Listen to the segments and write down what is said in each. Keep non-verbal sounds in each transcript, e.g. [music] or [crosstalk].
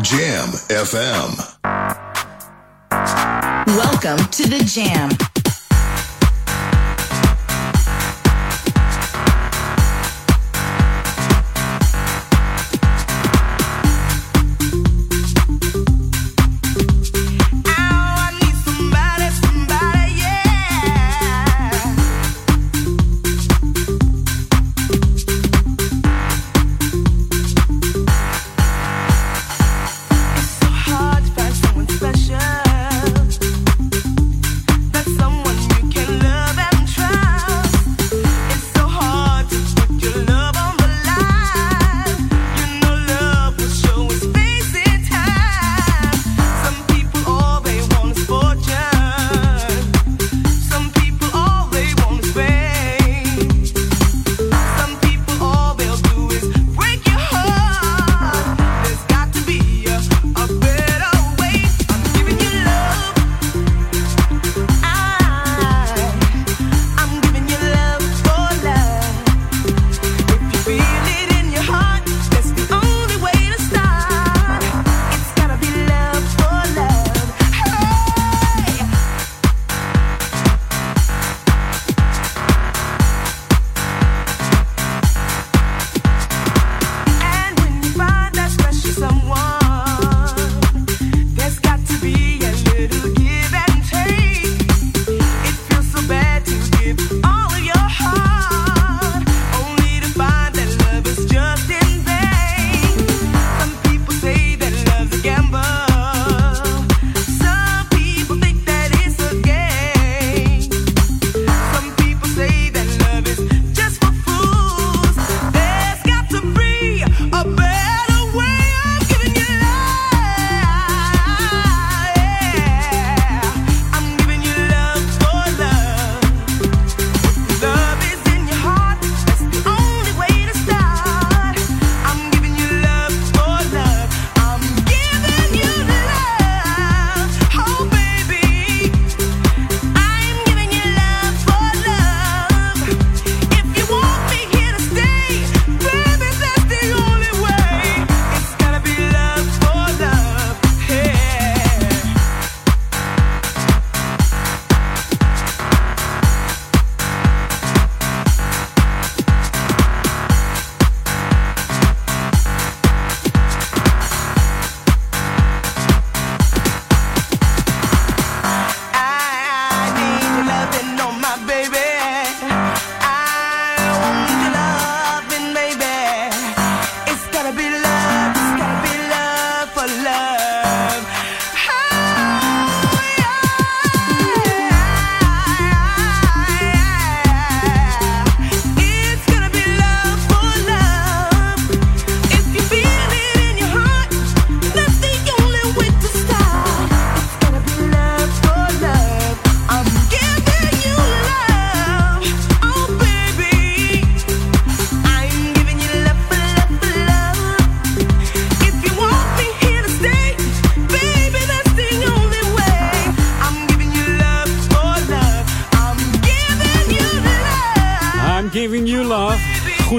Jam FM. Welcome to the Jam.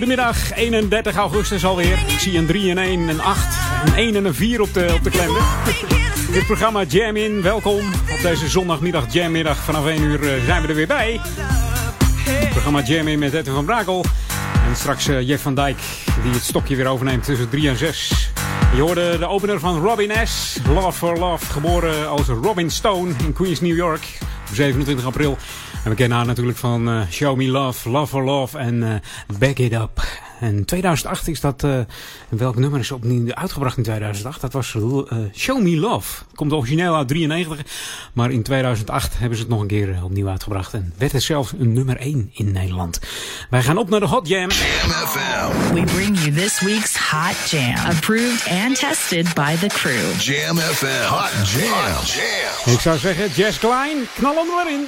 Goedemiddag, 31 augustus alweer. Ik zie een 3 en 1 en 8, een 1 en een 4 op de, op de kalender. Dit programma Jam In, welkom. Op deze zondagmiddag Jammiddag vanaf 1 uur eh, zijn we er weer bij. Het programma Jam In met Edwin van Brakel. En straks uh, Jeff van Dijk die het stokje weer overneemt tussen 3 en 6. Je hoorde de opener van Robin S. Love for Love, geboren als Robin Stone in Queens, New York. Op 27 april. En we kennen haar natuurlijk van uh, Show Me Love, Love for Love en uh, Back It Up. En 2008 is dat, uh, welk nummer is opnieuw uitgebracht in 2008? Dat was Show Me Love. Komt origineel uit 93, maar in 2008 hebben ze het nog een keer opnieuw uitgebracht. En werd het zelfs een nummer 1 in Nederland. Wij gaan op naar de Hot Jam. Jam FM. We bring you this week's Hot Jam. Approved and tested by the crew. Jam FM. Hot Jam. Hot Jam. Ik zou zeggen, Jess Klein, knal hem erin.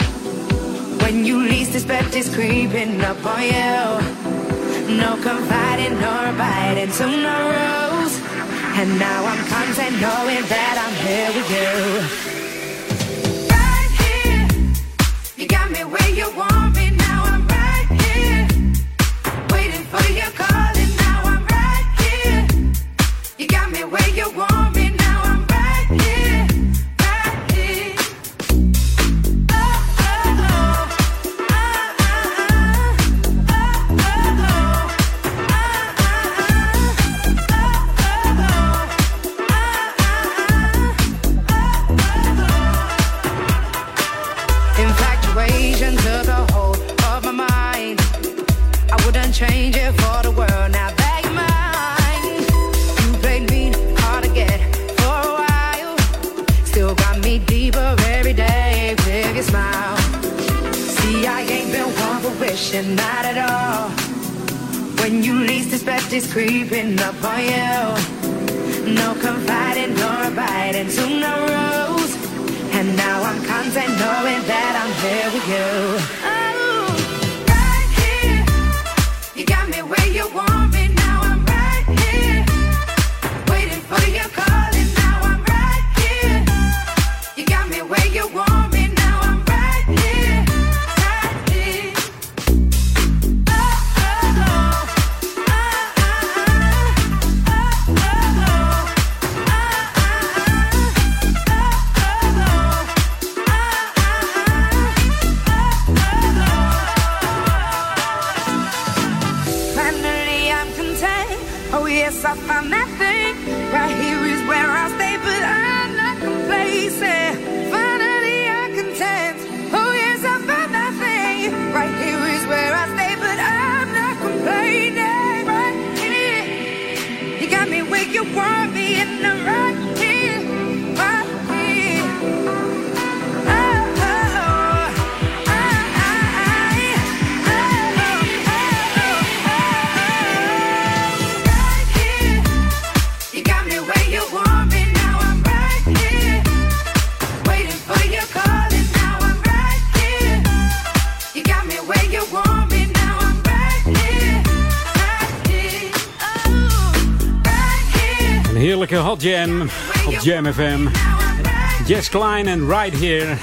When you least expect it's creeping up on you. No confiding nor abiding to no rules. And now I'm content knowing that I'm here with you. Right here, you got me where you want me. Now I'm right here, waiting for your wishing, not at all. When you least expect it's creeping up on you. No confiding nor abiding to no rules. And now I'm content knowing that I'm here with you. Jam FM. Jess Klein en Right Here.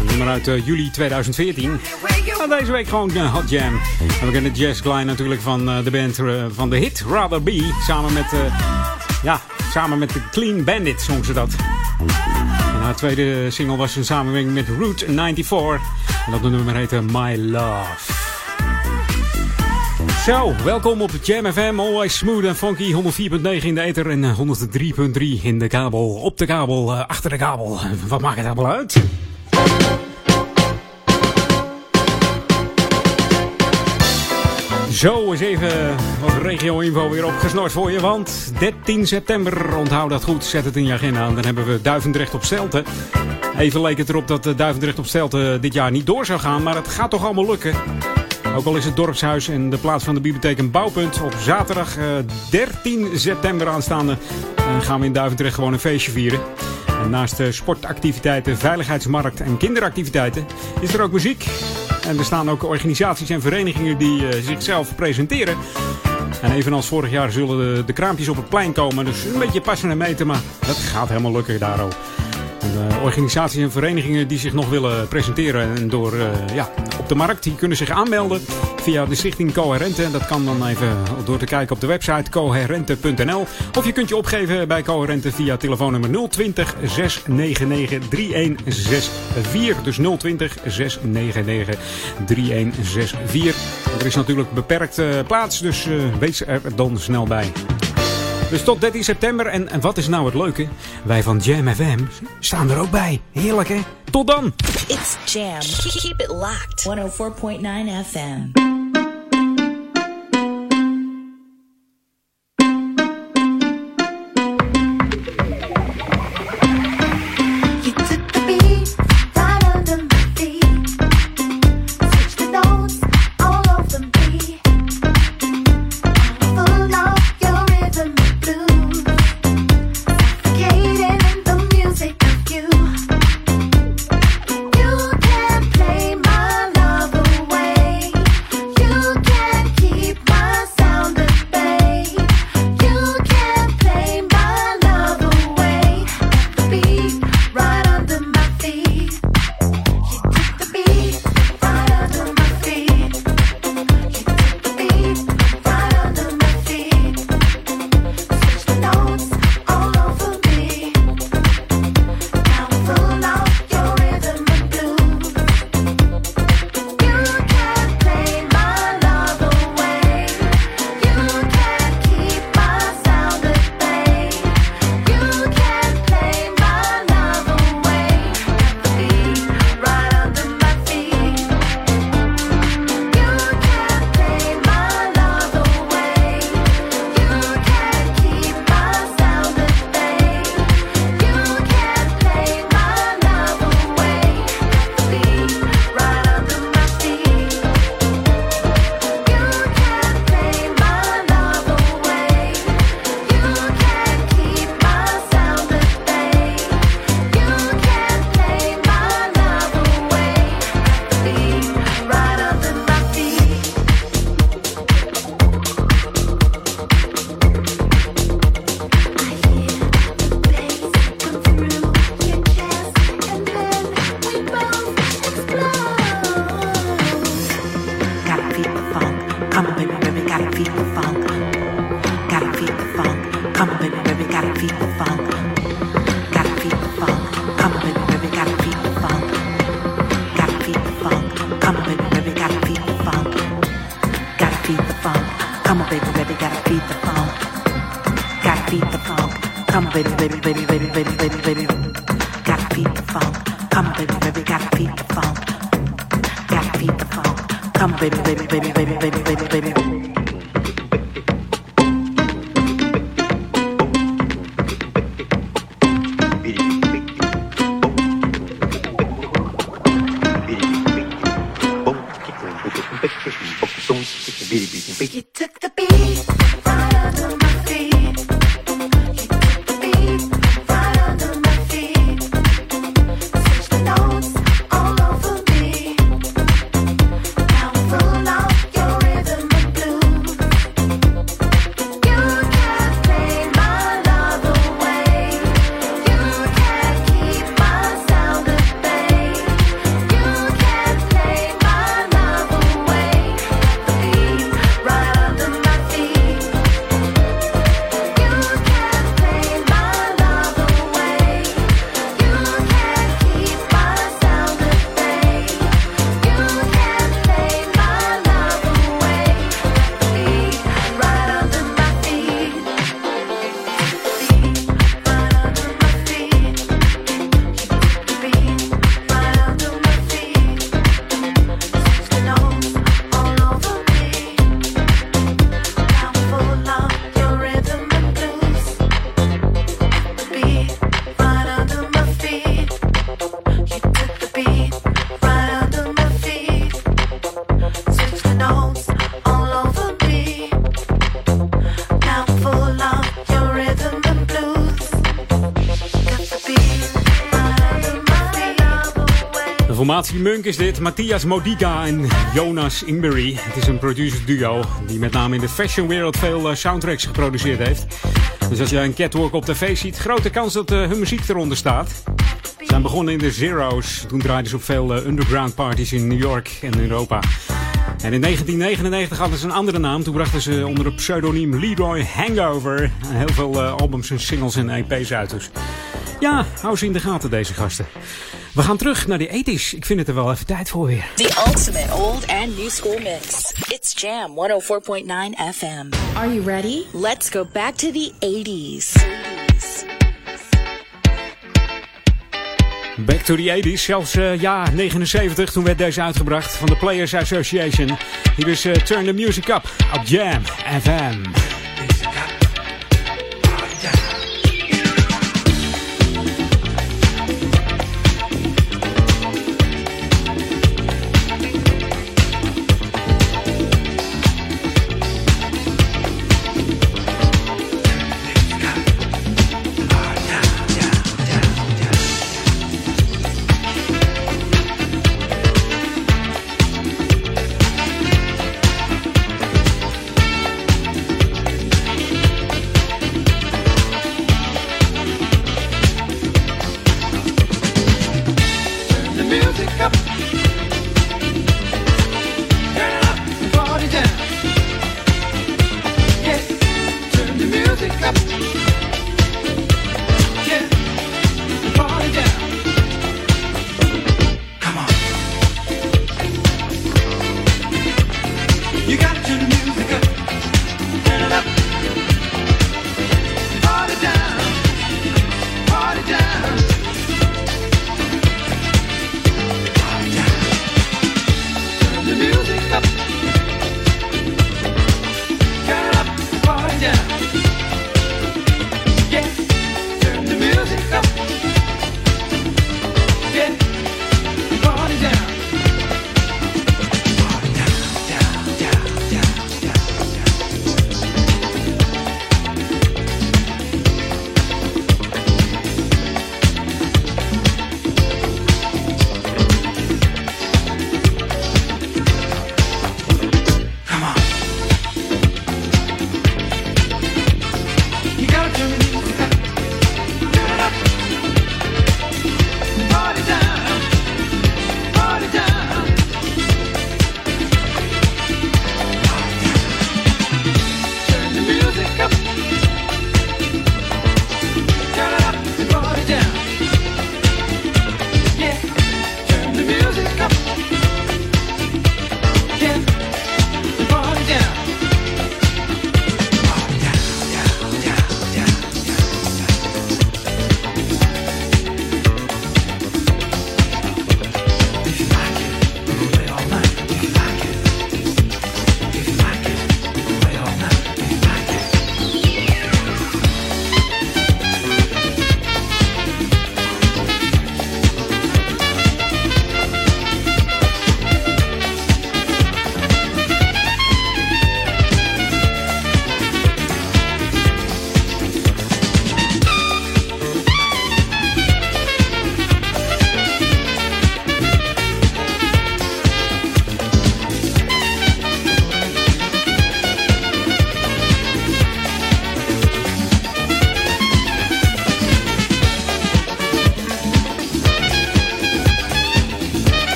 Een nummer uit eh, juli 2014. where you Nou, deze week gewoon eh, hot jam. En we kennen Jess Klein natuurlijk van eh, de band van de hit Rather Be. Samen met, ja, samen met de Clean Bandit zong ze dat. En haar tweede single was een samenwerking met Route 94. En dat nummer heette My Love. Zo, welkom op Jam FM. Always smooth en funky. 104.9 in de ether en eh, 103.3 in de kabel. Op de kabel, eh, achter de kabel. Wat maakt het allemaal uit? Zo, eens even wat regio-info weer opgesnord voor je. Want 13 september, onthoud dat goed, zet het in je agenda aan. Dan hebben we Duivendrecht op Stelten. Even leek het erop dat eh, Duivendrecht op Stelten dit jaar niet door zou gaan. Maar het gaat toch allemaal lukken. Ook al is het dorpshuis en de plaats van de bibliotheek een bouwpunt. Op zaterdag eh, 13 september aanstaande eh, gaan we in Duivendrecht gewoon een feestje vieren. En naast eh, sportactiviteiten, veiligheidsmarkt en kinderactiviteiten is er ook muziek. En er staan ook organisaties en verenigingen die eh, zichzelf presenteren. En evenals vorig jaar zullen de, de kraampjes op het plein komen. Dus een beetje passen en meten, maar dat gaat helemaal lukken daar. Eh, organisaties en verenigingen die zich nog willen presenteren en door, eh, ja, op de markt, die kunnen zich aanmelden via de stichting Coherente. En dat kan dan even door te kijken op de website coherente.nl. Of je kunt je opgeven bij Coherente via telefoonnummer 020 699 3164. Dus 020 699 3164. Er is natuurlijk beperkt eh, plaats, dus wees er dan snel bij. Dus tot 13 september. En, en wat is nou het leuke? Wij van Jam FM staan er ook bij. Heerlijk hè? Tot dan! It's Jam. Keep it locked. 104.9 FM. Formatie Munk is dit. Matthias Modica en Jonas Ingberry. Het is een producer duo die met name in de fashion wereld veel eh, soundtracks geproduceerd heeft. Dus als jij een catwalk op tv ziet, grote kans dat eh, hun muziek eronder staat. Ze zijn begonnen in de Zero's. Toen draaiden ze op veel eh, underground parties in New York en Europa. En in 1999 hadden ze een andere naam. Toen brachten ze onder het pseudoniem Leroy Hangover heel veel albums en singles en EP's uit. Dus ja, hou ze in de gaten deze gasten. We gaan terug naar de 80s. Ik vind het er wel even tijd voor weer. The ultimate old and new school mix. It's Jam 104.9 FM. Are you ready? Let's go back to the 80s. Back to the 80s, zelfs eh, ja, 79, toen werd deze uitgebracht van de Players Association. Hier is eh, Turn the Music Up op Jam FM.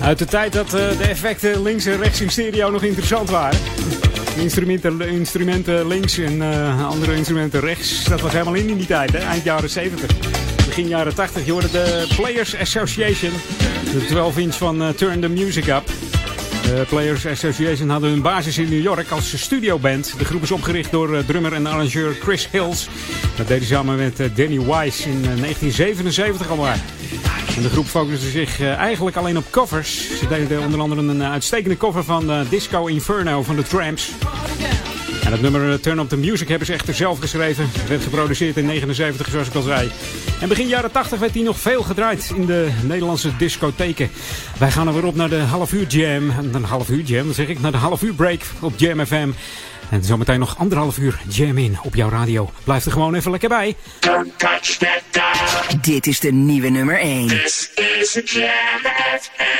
Uit de tijd dat eh, de effecten links en rechts in stereo nog interessant waren. Instrumenten, instrumenten links en eh, andere instrumenten rechts. Dat was helemaal in in die tijd, hè? eind jaren 70. Begin jaren 80. Je hoorde de Players Association. De 12 inch van eh, Turn the Music Up. De Players Association hadden hun basis in New York als studioband. De groep is opgericht door drummer en arrangeur Chris Hills. Dat deed hij samen met Danny Wise in 1977 al maar. En de groep focuste zich uh, eigenlijk alleen op covers. Ze deden onder andere een uh, uitstekende cover van uh, Disco Inferno van de Tramps. En het nummer Turn Up The Music hebben ze echter zelf geschreven. Het werd geproduceerd in 79, zoals ik al zei. En begin jaren 80 werd hij nog veel gedraaid in de Nederlandse discotheken. Wij gaan er weer op naar de half uur jam. Een half uur jam, dan zeg ik. Naar de half uur break op Jam FM. En zometeen nog anderhalf uur jam in op jouw radio. Blijf er gewoon even lekker bij. Don't touch that dial. Dit is de nieuwe nummer 1. This is Jam FM.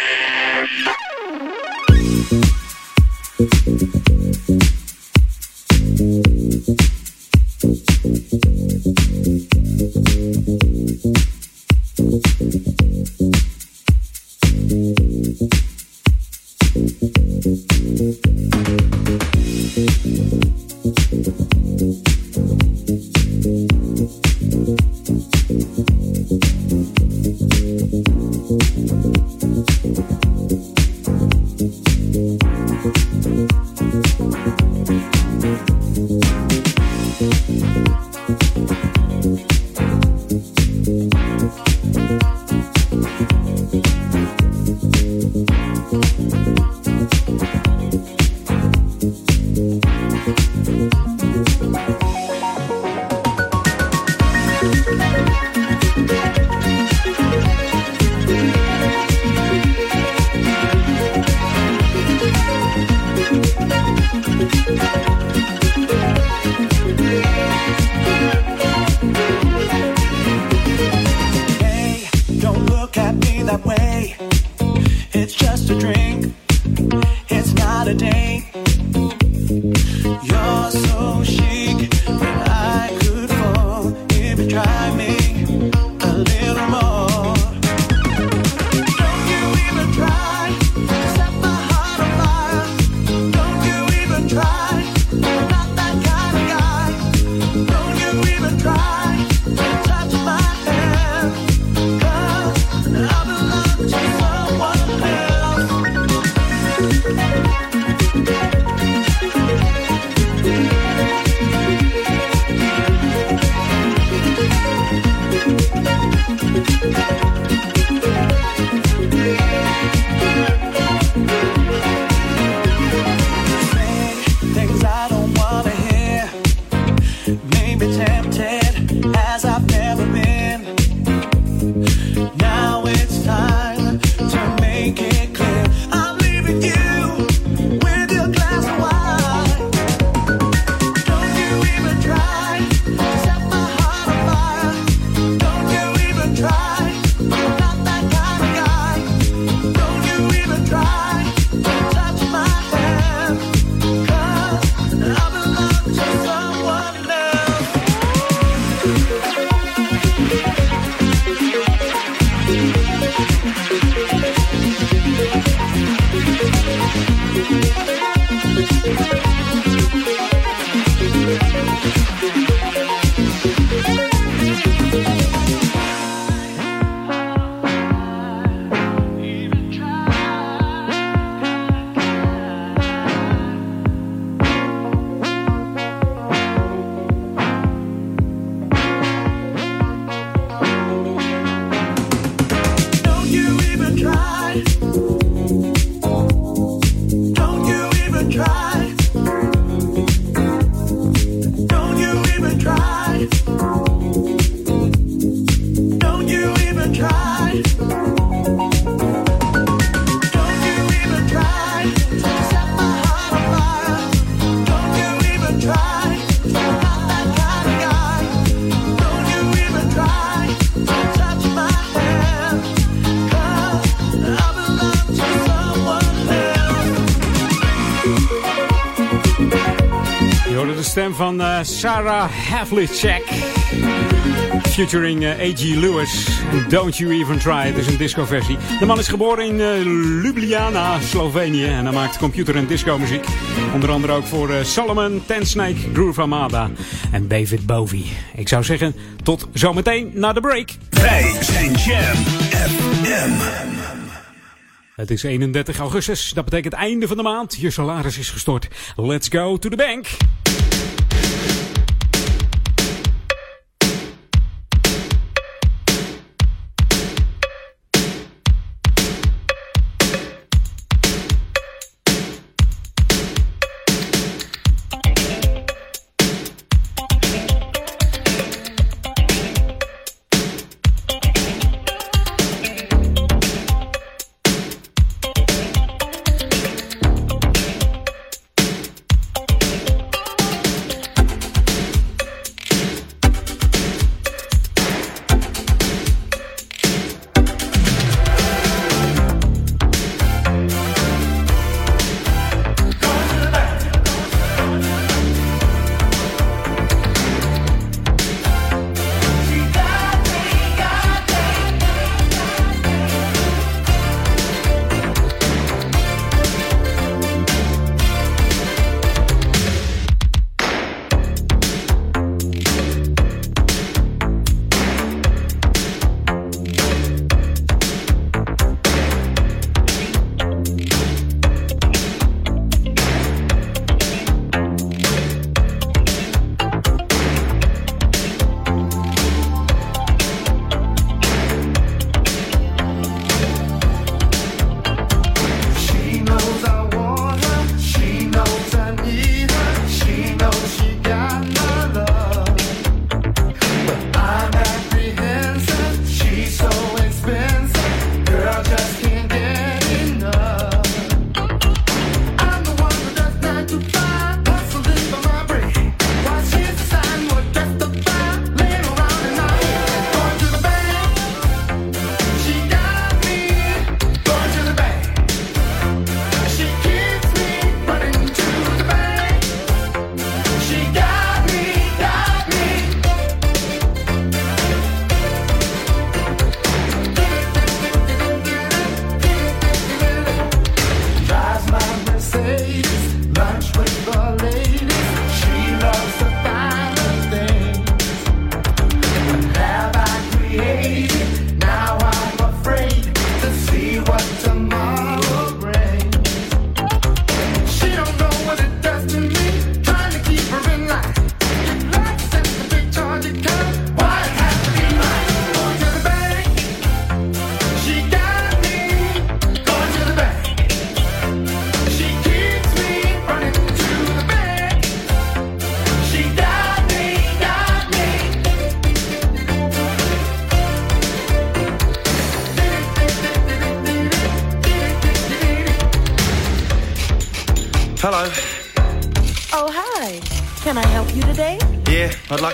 Stem van uh, Sarah Havlicek. Featuring uh, A.G. Lewis. Don't You Even Try. Het is een disco-versie. De man is geboren in uh, Ljubljana, Slovenië. En hij maakt computer- en disco-muziek. Onder andere ook voor Solomon, Ten Snake, Groove Armada en David Bowie. Ik zou zeggen, tot zometeen na de break. Wij zijn Jam FM. Het is 31 augustus. Dat betekent einde van de maand. Je salaris is gestort. Let's go to the bank.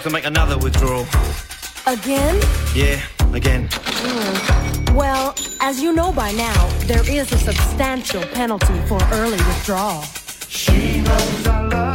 To make another withdrawal. Again? Yeah, again. Mm. Well, as you know by now, there is a substantial penalty for early withdrawal. She knows I love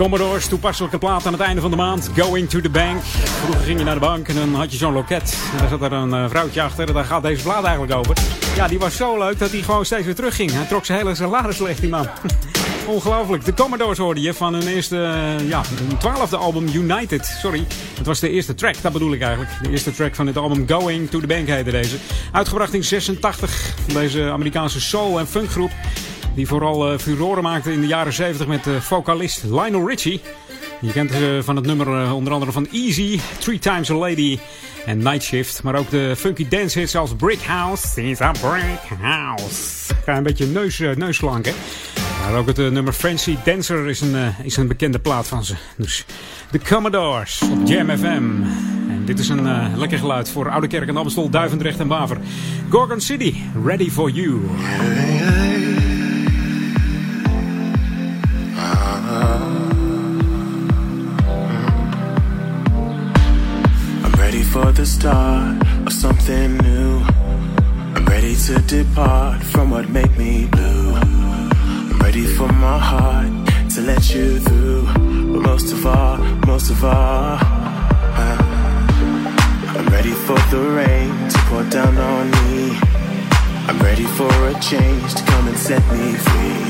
Commodores, toepasselijke plaat aan het einde van de maand. Going to the bank. Vroeger ging je naar de bank en dan had je zo'n loket. En daar zat er een uh, vrouwtje achter. En daar gaat deze plaat eigenlijk over. Ja, die was zo leuk dat hij gewoon steeds weer terugging. Hij trok zijn hele salaris leeg, die man. [laughs] Ongelooflijk. De Commodores hoorde je van hun eerste, uh, ja, hun twaalfde album United. Sorry, het was de eerste track, dat bedoel ik eigenlijk. De eerste track van het album Going to the Bank heette deze. Uitgebracht in 86 van deze Amerikaanse soul- en funkgroep. Die vooral uh, furoren maakte in de jaren 70 met uh, vocalist Lionel Richie. Je kent ze van het nummer uh, onder andere van Easy, Three Times a Lady en Night Shift. Maar ook de funky dance hits als Brick House. It's a brick house. Ga een beetje neus, neuslanken. Maar ook het nummer Fancy Dancer is een, is een bekende plaat van ze. Dus de Commodores op Jam FM. En dit is een lekker geluid voor Oude Kerk en Amstel, Duivendrecht en Baver. Gorgon City, ready for you. For the start of something new. I'm ready to depart from what made me blue. I'm ready for my heart to let you through. But most of all, most of all, uh, I'm ready for the rain to pour down on me. I'm ready for a change to come and set me free.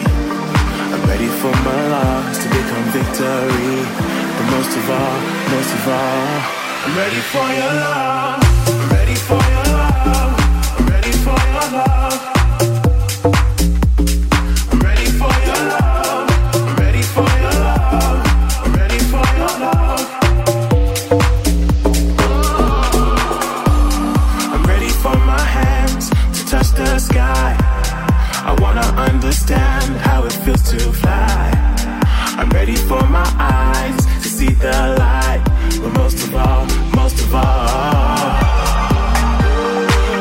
I'm ready for my loss to become victory. But most of all, most of all, I'm ready for your love. I'm ready for your love. I'm ready for your love. i'm ready for my hands to touch the sky. I wanna understand how it feels to fly. I'm ready for my eyes to see the light. But most of all, most of all,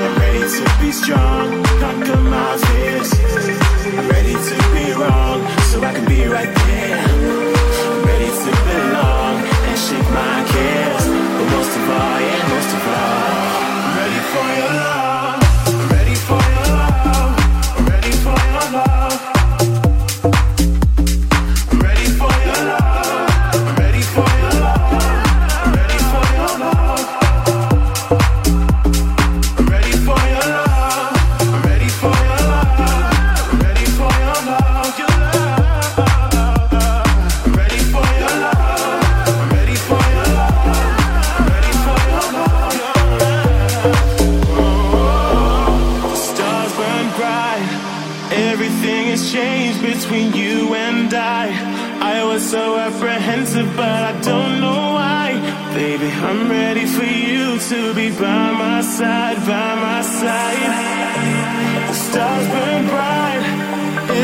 I'm ready to be strong, conquer my fears. I'm ready to be wrong, so I can be right there. I'm ready to belong and shake my cares. But most of all, yeah, most of all, I'm ready for your love. By my side, by my side. The stars burn bright.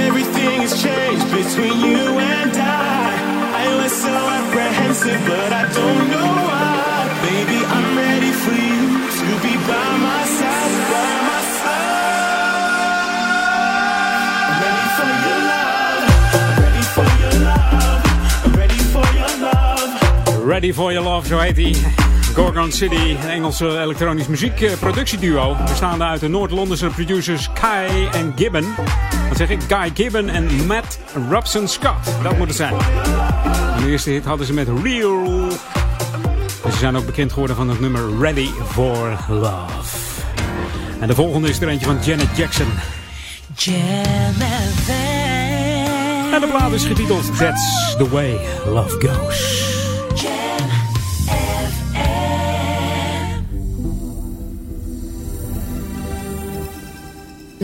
Everything has changed between you and I. I was so apprehensive, but I don't know why. Baby, I'm ready for you to be by my side, by my side. I'm ready for your love. Ready for your love. Ready for your love. Ready for Your Love. Gorgon City, een Engelse elektronisch muziekproductieduo. Bestaande uit de Noord-Londense producers Kai en Gibbon. Wat zeg ik? Guy Gibbon en Matt Robson Scott. Dat moet het zijn. En de eerste hit hadden ze met Real. En ze zijn ook bekend geworden van het nummer Ready for Love. En de volgende is er eentje van Janet Jackson. En de plaat is getiteld That's the Way Love Goes.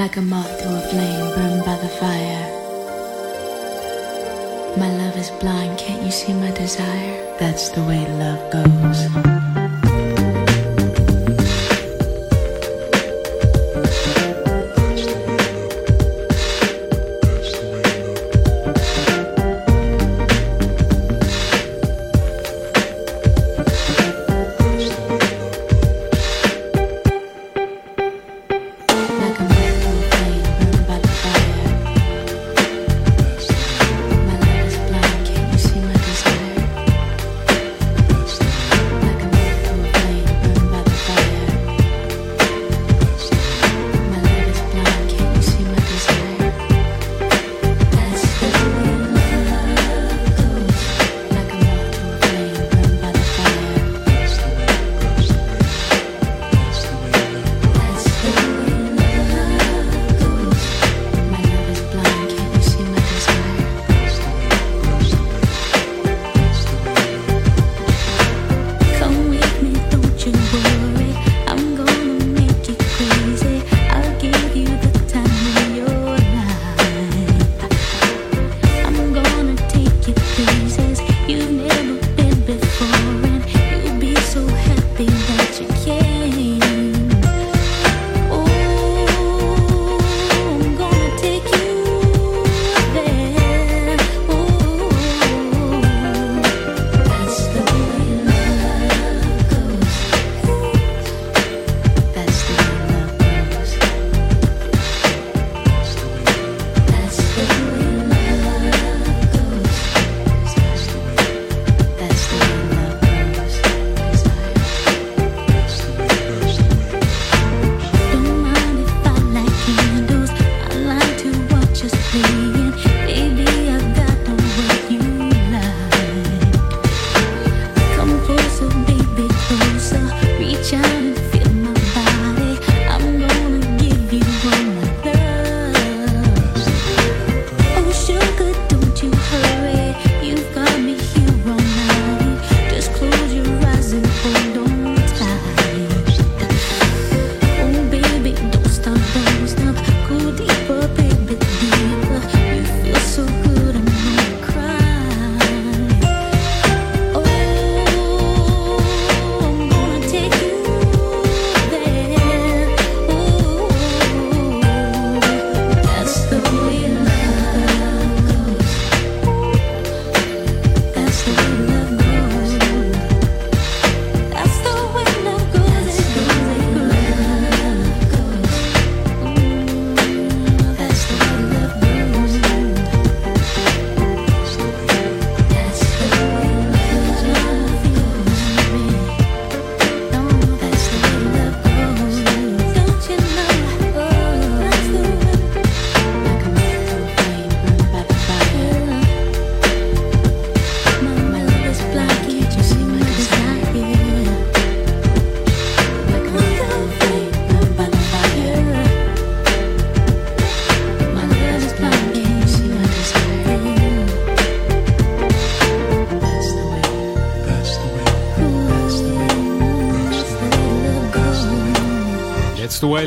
Like a moth to a flame burned by the fire. My love is blind, can't you see my desire? That's the way love goes.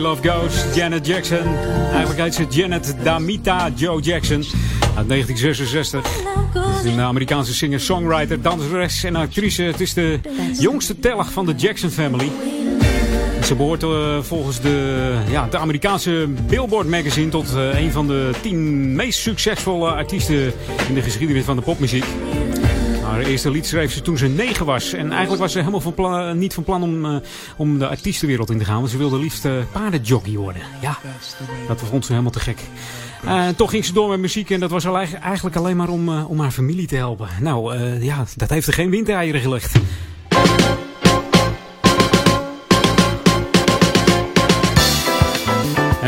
Love goes. Janet Jackson. Eigenlijk heet ze Janet Damita Joe Jackson. Uit 1966. Ze is een Amerikaanse singer, songwriter, danseres en actrice. Het is de jongste telg van de Jackson family. Ze behoort uh, volgens de, ja, de Amerikaanse Billboard magazine tot uh, een van de tien meest succesvolle artiesten in de geschiedenis van de popmuziek. Haar eerste lied schreef ze toen ze negen was. En eigenlijk was ze helemaal van plan, niet van plan om, uh, om de artiestenwereld in te gaan. Want ze wilde liefst paardenjockey worden. Ja, dat vond ze helemaal te gek. Uh, toch ging ze door met muziek en dat was eigenlijk alleen maar om, uh, om haar familie te helpen. Nou, uh, ja, dat heeft er geen windeieren gelegd.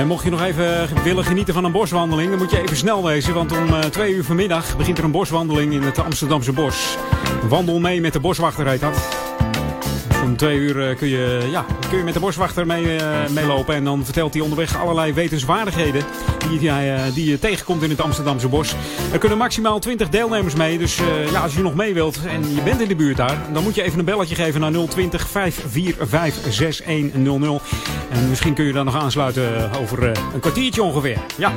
Mocht je nog even willen genieten van een boswandeling, dan moet je even snel wezen. Want om uh, twee uur vanmiddag begint er een boswandeling in het Amsterdamse bos. Wandel mee met de boswachter heet dat. Twee uur kun je, ja, kun je met de boswachter mee, uh, meelopen. En dan vertelt hij onderweg allerlei wetenswaardigheden die, die, uh, die je tegenkomt in het Amsterdamse bos. Er kunnen maximaal 20 deelnemers mee. Dus ja, als je nog mee wilt en je bent in de buurt daar, dan moet je even een belletje geven naar 020 545 6100. En misschien kun je dan nog aansluiten over een kwartiertje ongeveer. Ja.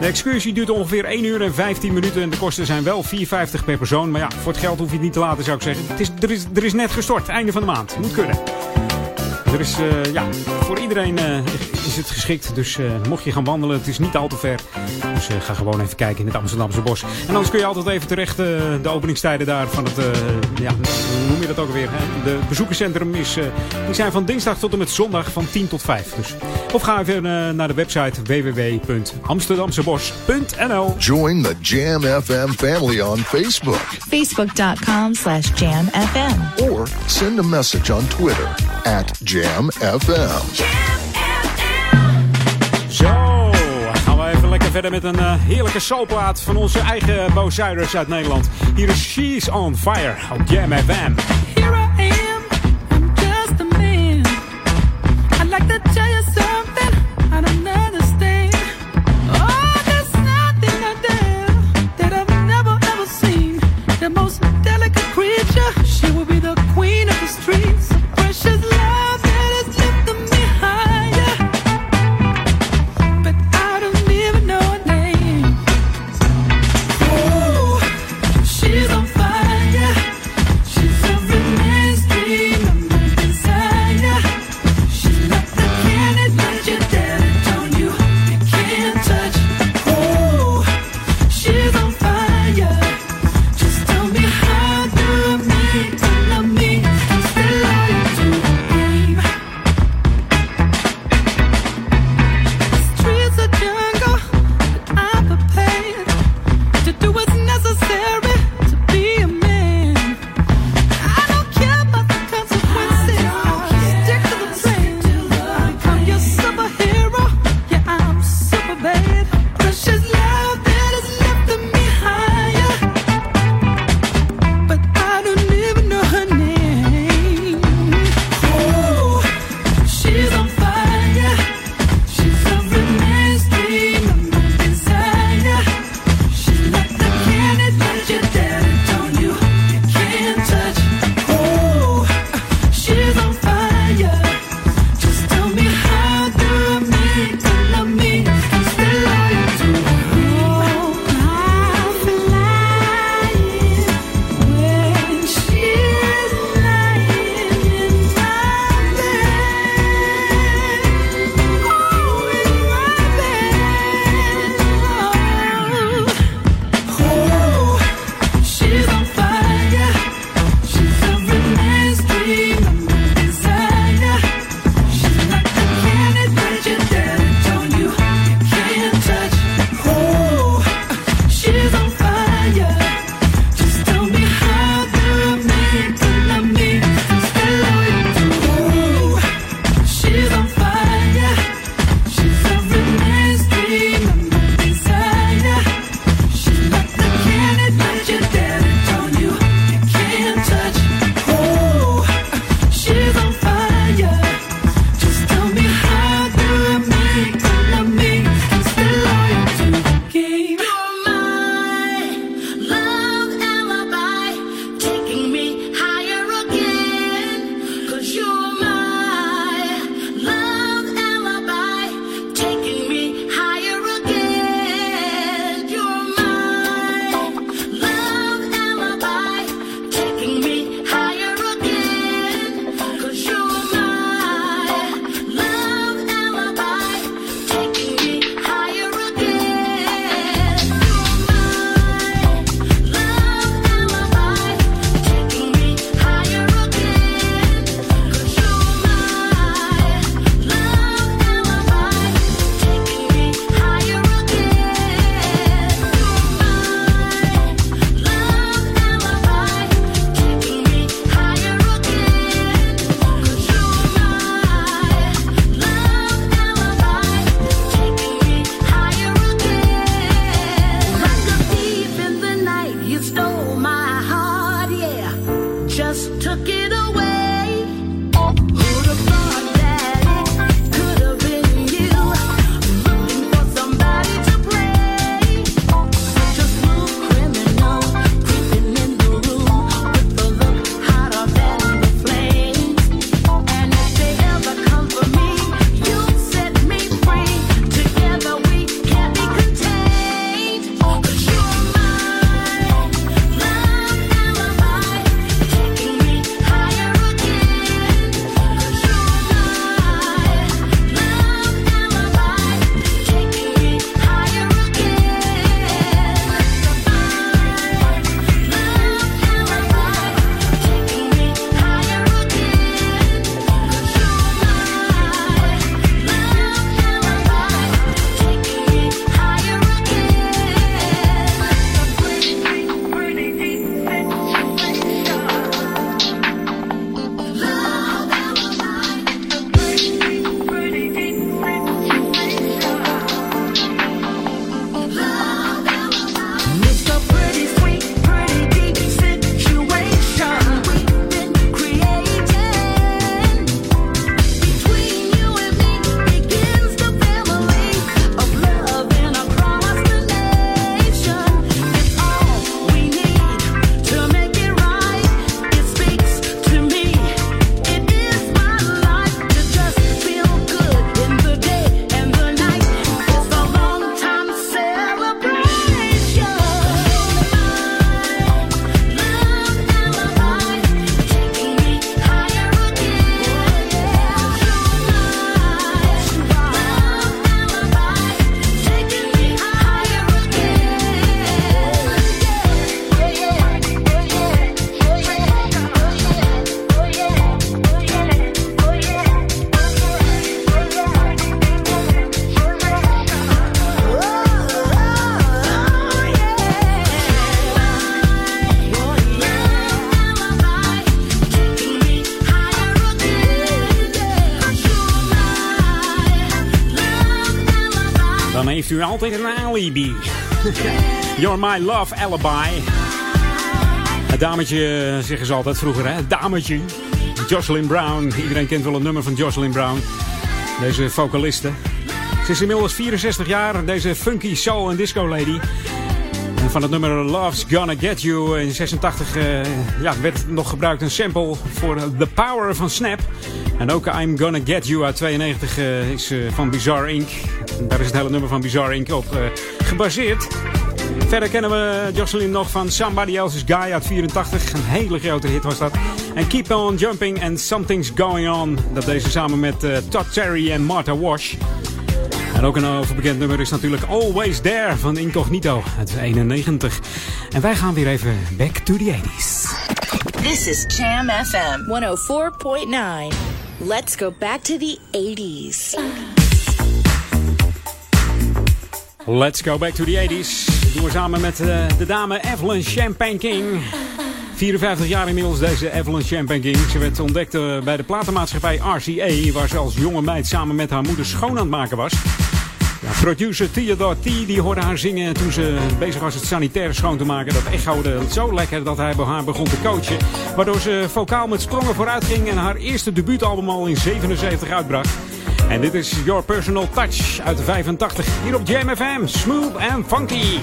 De excursie duurt ongeveer 1 uur en 15 minuten en de kosten zijn wel 4,50 per persoon. Maar ja, voor het geld hoef je het niet te laten, zou ik zeggen. Het is, er, is, er is net gestort, einde van de maand. Moet kunnen. Er is, uh, ja, voor iedereen uh, is het geschikt. Dus uh, mocht je gaan wandelen, het is niet al te ver. Dus ga gewoon even kijken in het Amsterdamse bos. En anders kun je altijd even terecht de openingstijden daar van het, ja, hoe noem je dat ook weer? Hè? De bezoekerscentrum is, die zijn van dinsdag tot en met zondag van 10 tot 5. Dus, of ga even naar de website www.amsterdamsebos.nl Join the Jam FM family on Facebook. Facebook.com slash jamfm. Or send a message on Twitter at Jam FM. Zo, gaan we even lekker verder met een uh, heerlijke soulplaat van onze eigen Bo uit Nederland. Hier is She's on Fire op Jam FM. Altijd een alibi. [laughs] You're my love alibi. Het dametje, zeggen ze altijd vroeger, hè? Het dametje. Jocelyn Brown. Iedereen kent wel een nummer van Jocelyn Brown. Deze vocaliste. Ze is inmiddels 64 jaar, deze funky soul en disco lady. Van het nummer Love's Gonna Get You in 86 uh, ja, werd nog gebruikt een sample voor The Power van Snap. En ook I'm Gonna Get You uit 92 uh, is uh, van Bizarre Inc. Daar is het hele nummer van Bizarre Inc. op gebaseerd. Verder kennen we Jocelyn nog van Somebody Else's Guy uit 84. Een hele grote hit was dat. En Keep On Jumping and Something's Going On. Dat deze samen met Todd Terry en Martha Wash. En ook een overbekend nummer is natuurlijk Always There van Incognito uit 91. En wij gaan weer even back to the 80s. This is Jam FM 104.9. Let's go back to the 80s. Let's go back to the 80s. Dat doen we samen met uh, de dame Evelyn Champagne King. 54 jaar inmiddels deze Evelyn Champagne King. Ze werd ontdekt uh, bij de platenmaatschappij RCA, waar ze als jonge meid samen met haar moeder schoon aan het maken was. Producer Theodore T. die hoorde haar zingen toen ze bezig was het sanitaire schoon te maken. Dat echode zo lekker dat hij bij haar begon te coachen. Waardoor ze vocaal met sprongen vooruit ging en haar eerste debuutalbum al in 77 uitbracht. En dit is Your Personal Touch uit 85 hier op Jam FM. Smooth and funky.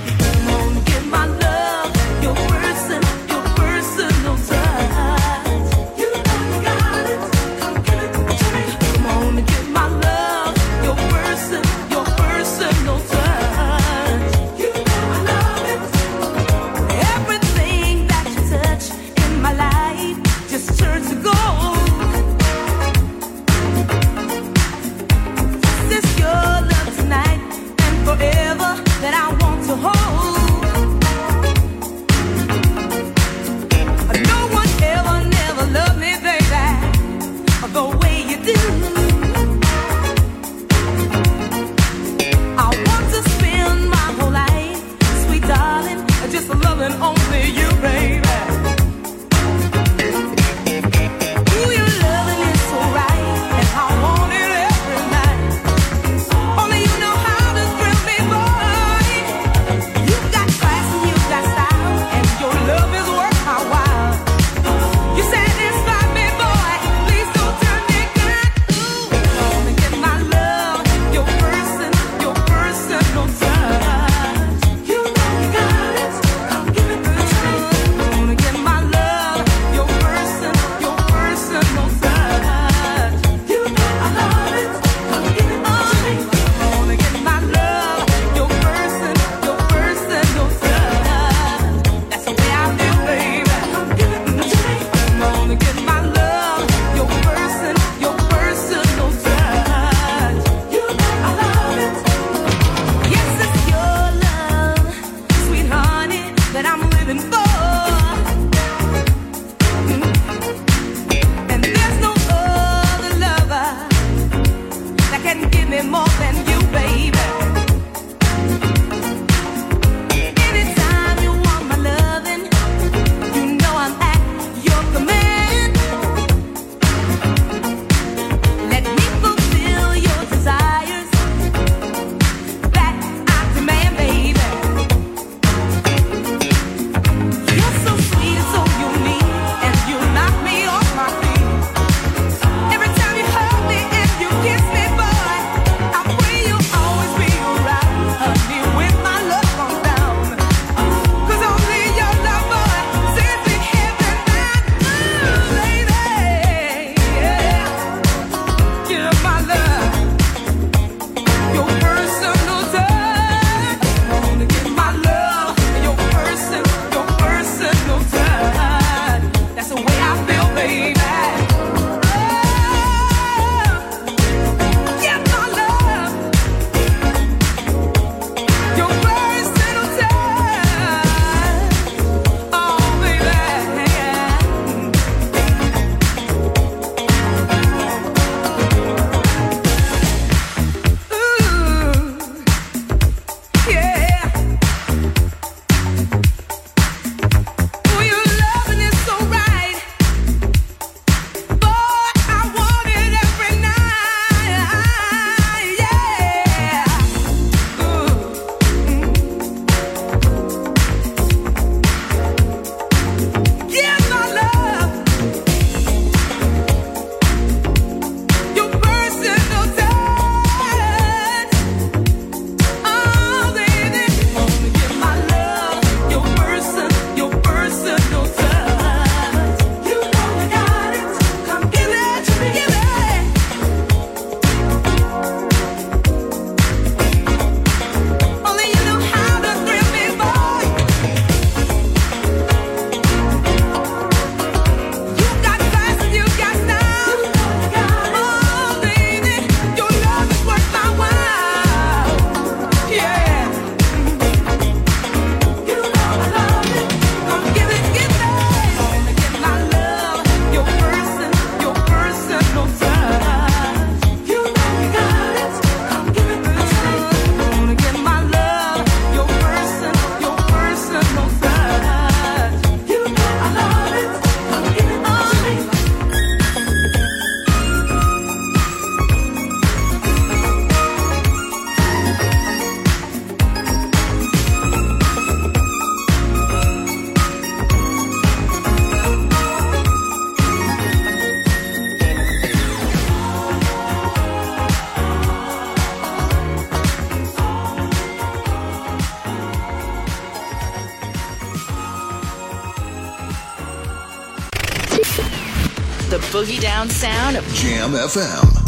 Boogie down sound of Jam FM.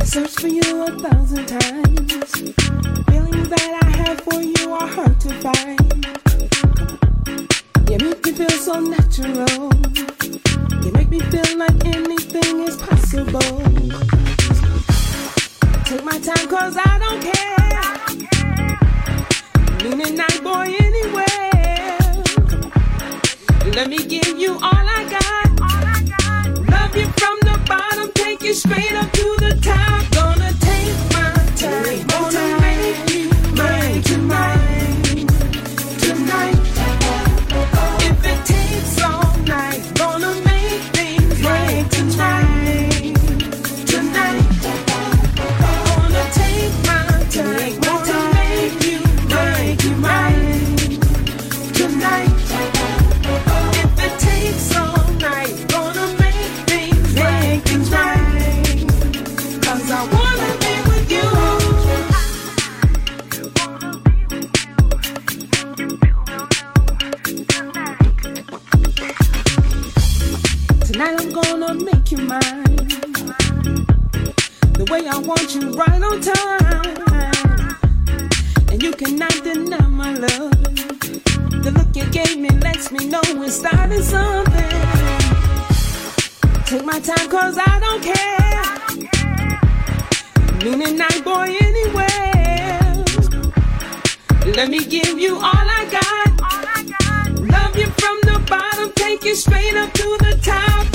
I searched for you a thousand times. Feelings that I have for you are hard to find. You make me feel so natural. You make me feel like anything is possible. Take my time, cause I don't care. Meaning night boy anywhere. Let me give you all I got. Love you from the bottom, take you straight up to the top. Gonna take my time, gonna make you want you right on time. And you cannot deny my love. The look you gave me lets me know we're starting something. Take my time cause I don't care. Meaning night boy anywhere. Let me give you all I got. Love you from the bottom, take you straight up to the top.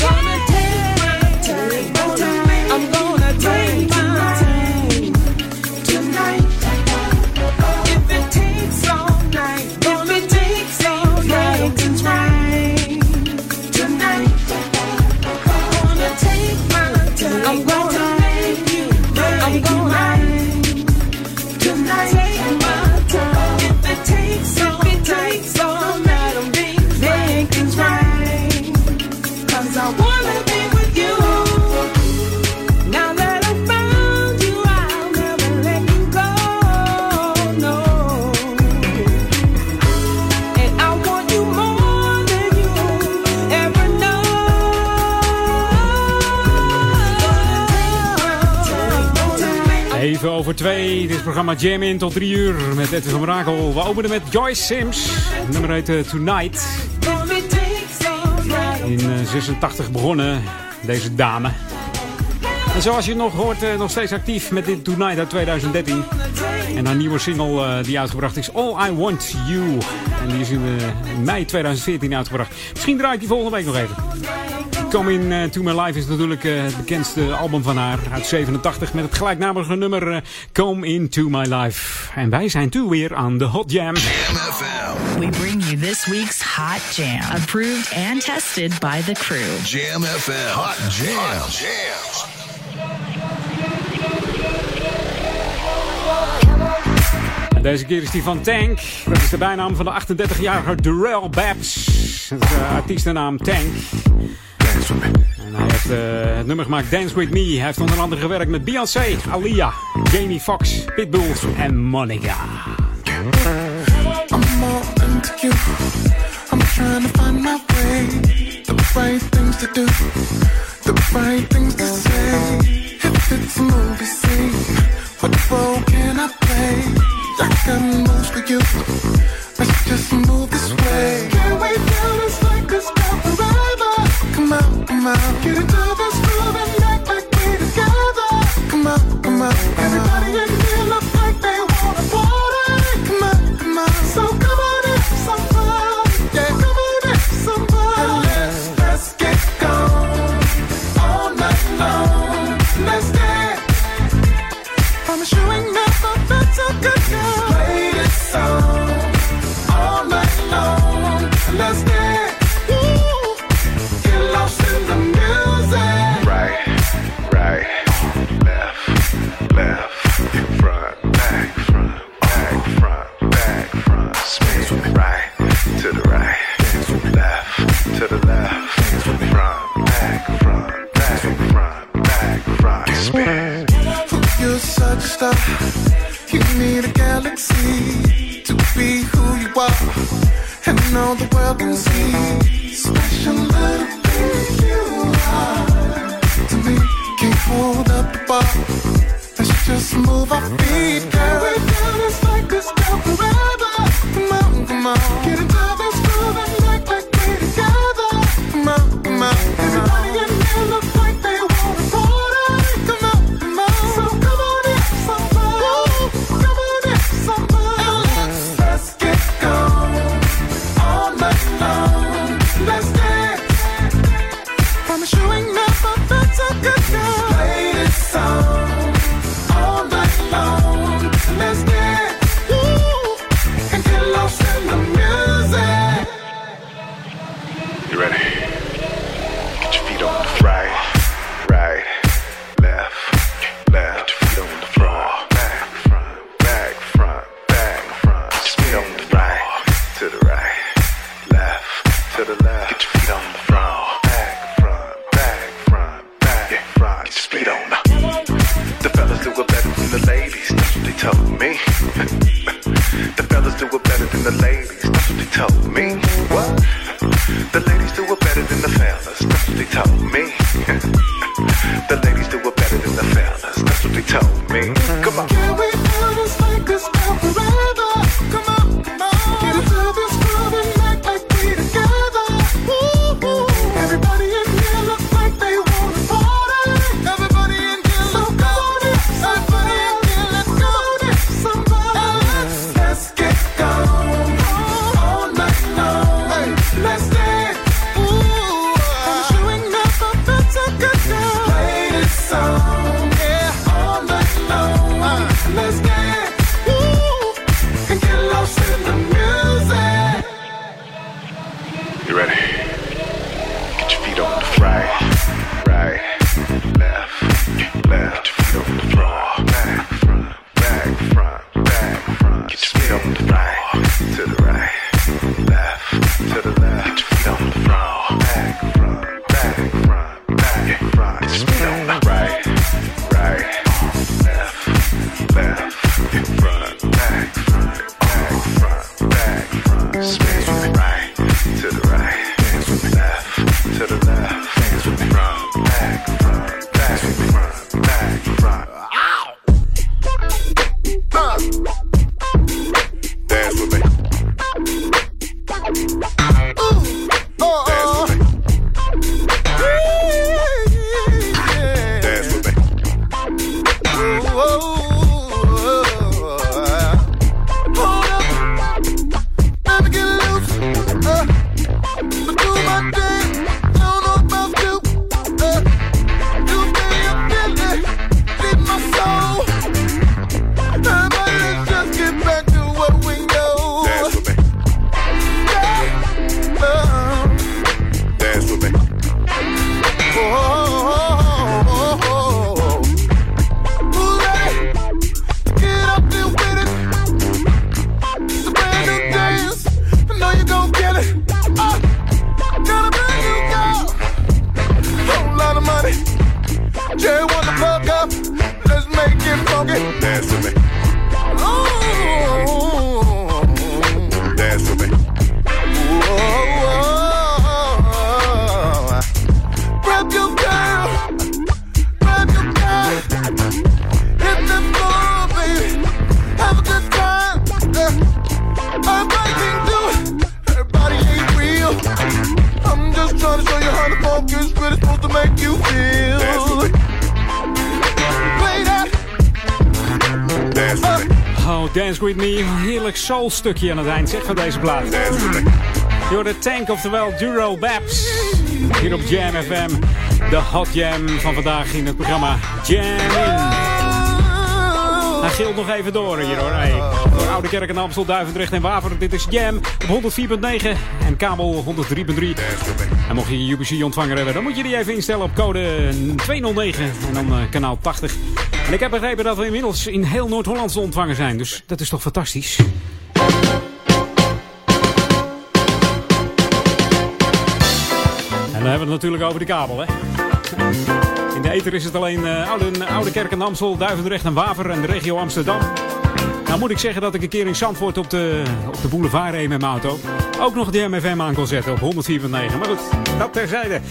2. Dit is programma Jam In tot 3 uur met Edwin van Brakel. We openen met Joyce Sims. Nummer heet eh, Tonight. In eh, 86 begonnen, deze dame. En zoals je nog hoort, eh, nog steeds actief met dit Tonight uit 2013. En haar nieuwe single die uitgebracht is All I Want You. En die is in, mei 2014 uitgebracht. Misschien draai ik die volgende week nog even. Coming eh, to My Life is natuurlijk eh, het bekendste album van haar uit 87 met het gelijknamige nummer eh, Come Into My Life. En wij zijn toe weer aan de Hot Jam. We bring you this week's Hot Jam, approved and tested by the crew. Jam FM. Hot Jams. En deze keer is die van Tank. Dat is de bijnaam van de 38-jarige Durrell Babs. Dat is de artiestennaam Tank. En hij heeft eh, het nummer gemaakt Dance With Me. Hij heeft onder andere gewerkt met Beyoncé, Alia, Jamie Foxx, Pitbull en Monica. I'm more into you. I'm trying to find my way. The right things to do. The right things to say. If it's a movie scene, what role can I play? I got moves for you. Let's just move this way. Out, come out. Get into this You ready? Stukje aan het eind zeg, van deze plaat. Door de tank, oftewel Duro Babs. Hier op Jam FM. De hot jam van vandaag in het programma Jam In. Hij gilt nog even door hier hoor. Door Oude Kerk en Amstel, Duivendrecht en Waver. Dit is Jam op 104.9 en kabel 103.3. En mocht je een UPC ontvanger hebben, dan moet je die even instellen op code 209 en dan eh, kanaal 80. En ik heb begrepen dat we inmiddels in heel Noord-Holland te ontvangen zijn. Dus dat is toch fantastisch. natuurlijk over de kabel. Hè? In de Eter is het alleen eh, Oude, Oude Kerk en Amstel, Duivendrecht en Waver en de regio Amsterdam. Nou moet ik zeggen dat ik een keer in Zandvoort op de, op de boulevard reed met mijn auto. Ook nog de MFM aan kon zetten op 104.9. Maar goed, dat terzijde.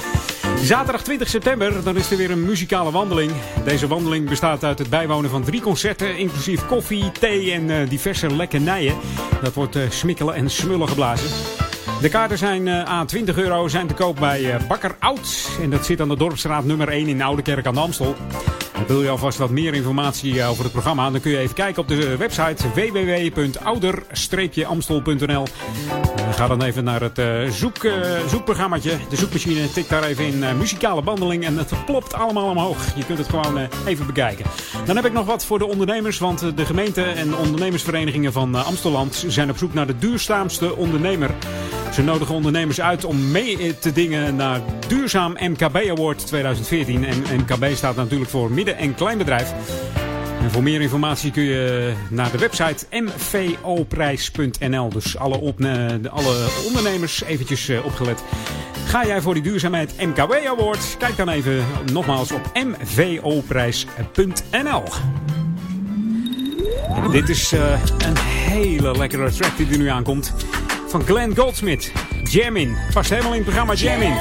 Zaterdag 20 september, dan is er weer een muzikale wandeling. Deze wandeling bestaat uit het bijwonen van drie concerten, inclusief koffie, thee en eh, diverse lekkernijen. Dat wordt uh, smikkelen en smullen geblazen. De kaarten zijn eh, aan 20 euro zijn te koop bij eh, Bakker Oud. En dat zit aan de Dorpsstraat nummer 1 in Oude Kerk aan de Amstel. Wil je alvast wat meer informatie eh, over het programma? Dan kun je even kijken op de website www.ouder-amstel.nl. Ga dan even naar het zoek, zoekprogrammaatje, de zoekmachine. Tik daar even in muzikale wandeling en het plopt allemaal omhoog. Je kunt het gewoon even bekijken. Dan heb ik nog wat voor de ondernemers, want de gemeente en ondernemersverenigingen van Amstelland zijn op zoek naar de duurzaamste ondernemer. Ze nodigen ondernemers uit om mee te dingen naar Duurzaam MKB Award 2014. En MKB staat natuurlijk voor midden- en kleinbedrijf. En voor meer informatie kun je naar de website mvoprijs.nl. Dus alle, opne- de- alle ondernemers eventjes eh, opgelet. Ga jij voor die duurzaamheid MKB Award? Kijk dan even nogmaals op mvoprijs.nl. Dit is eh, een hele lekkere track die er nu aankomt. Van Glenn Goldsmith. Jamin. Past helemaal in het programma Jamin.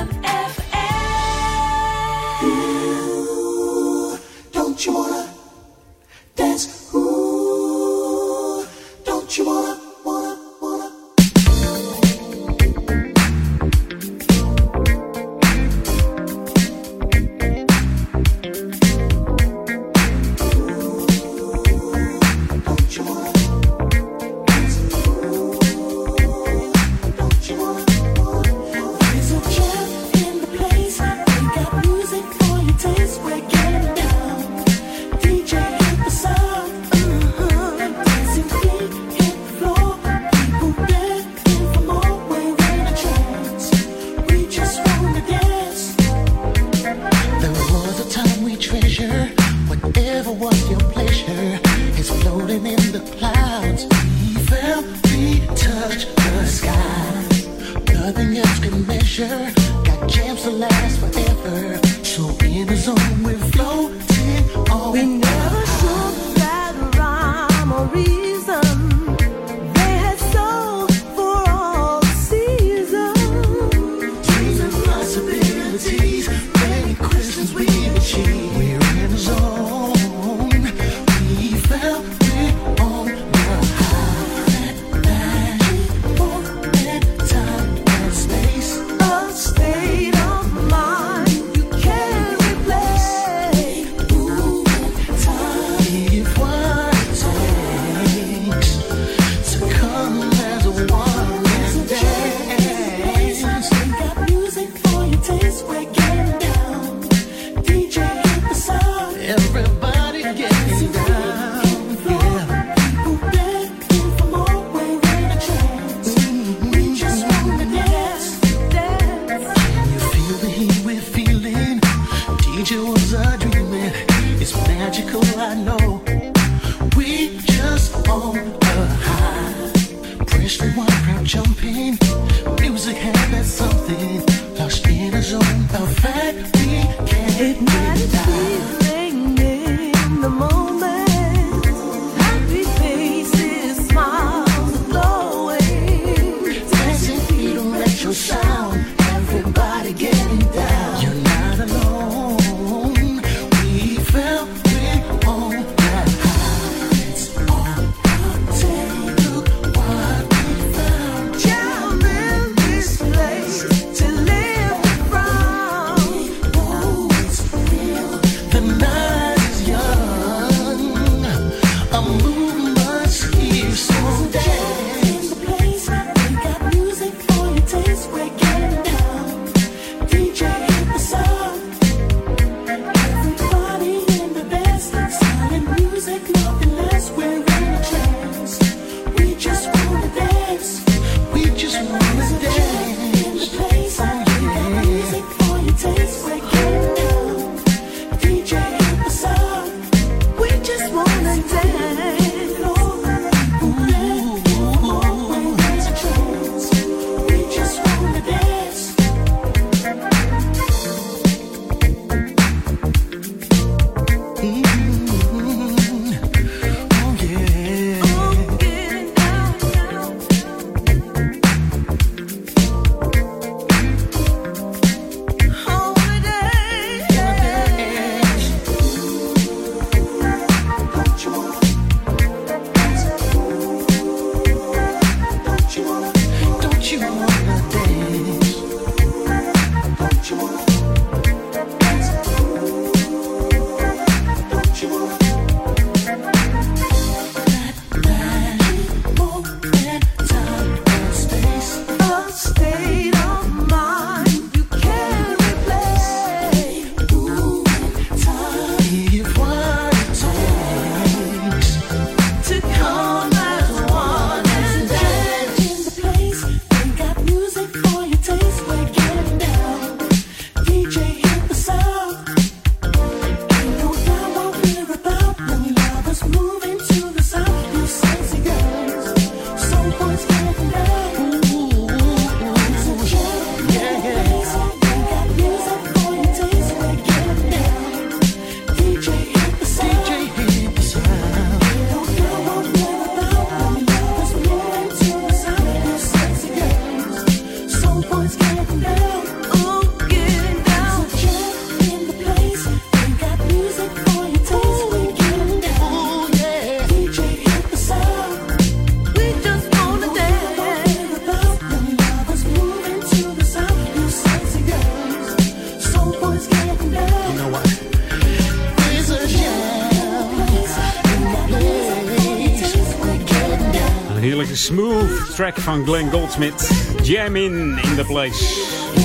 Smooth track van Glenn Goldsmith. Jam in the place.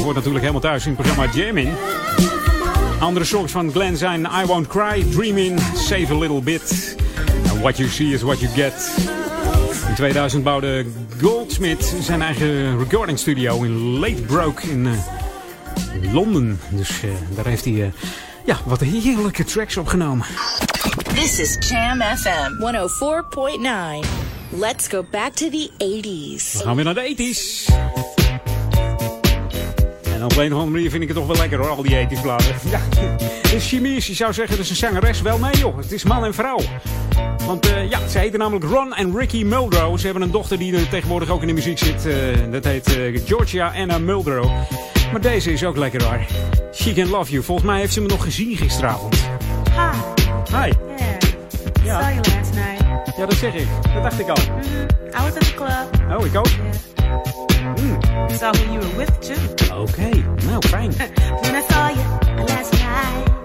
Hoort natuurlijk helemaal thuis in het programma Jam in. Andere songs van Glenn zijn I Won't Cry, Dream In, Save a Little Bit. And What You See is What You Get. In 2000 bouwde Goldsmith zijn eigen recording studio in Broke in eh, Londen. Dus eh, daar heeft hij eh, ja, wat heerlijke tracks opgenomen. This is Jam FM 104.9. Let's go back to the 80s. We gaan weer naar de 80s. En op een of andere manier vind ik het toch wel lekker hoor, al die 80s bladen. [laughs] Ja, het is chimie, je zou zeggen, dat is een zangeres. Wel nee joh, het is man en vrouw. Want eh, ja, ze heten namelijk Ron en Ricky Muldrow. Ze hebben een dochter die er tegenwoordig ook in de muziek zit. eh, dat heet eh, Georgia Anna Muldrow. Maar deze is ook lekker hoor. She Can Love You. Volgens mij heeft ze me nog gezien gisteravond. Hi. Hi. Yeah. Ja. Ja, dat zeg ik. Dat dacht ik al. I was at the club. Oh, ik ook. Saw who you were with too. Oké, nou fijn. When I saw you last night,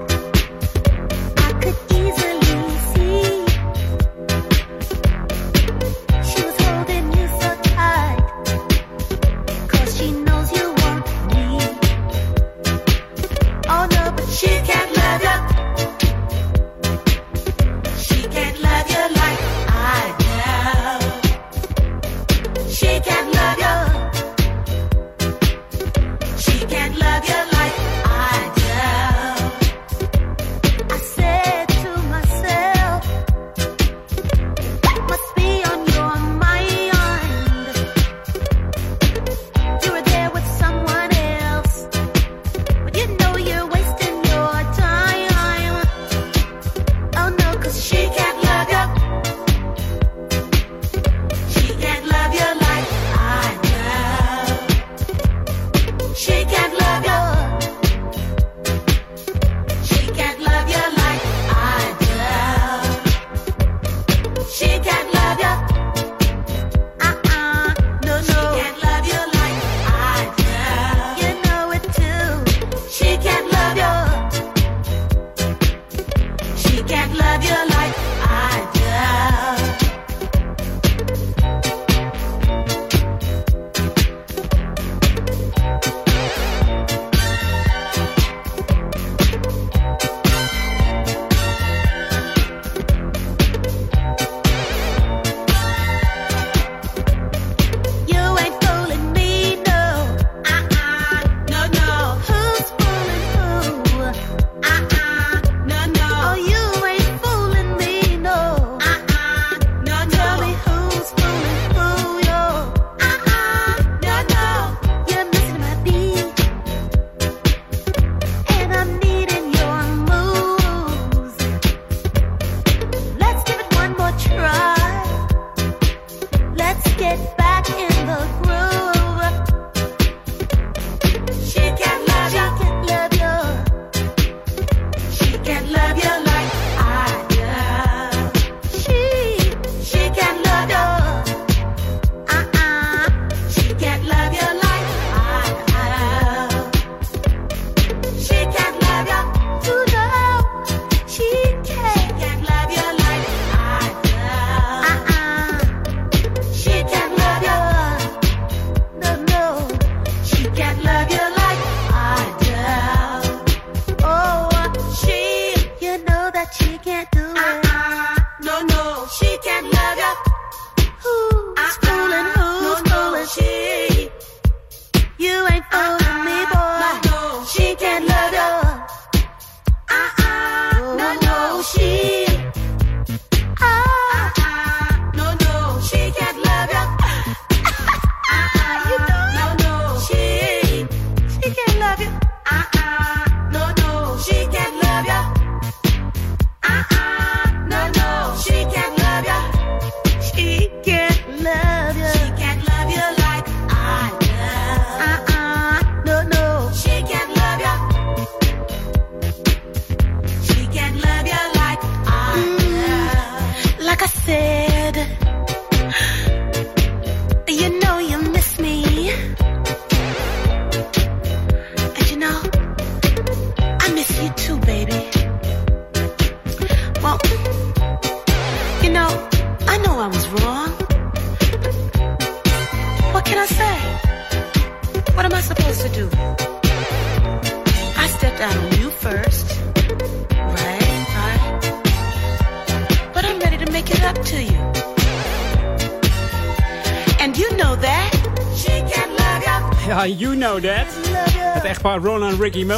Mickey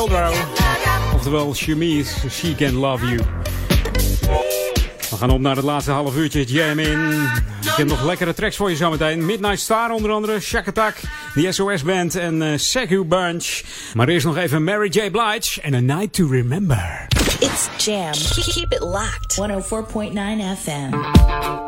Oftewel, Chemise, She Can Love You. We gaan op naar het laatste half uurtje jam in. Ik heb nog lekkere tracks voor je zometeen. Midnight Star onder andere, Shakatak, Attack, The SOS Band en uh, Bunch. Maar eerst nog even Mary J. Blige en A Night to Remember. It's jam. Keep it locked. 104.9 FM.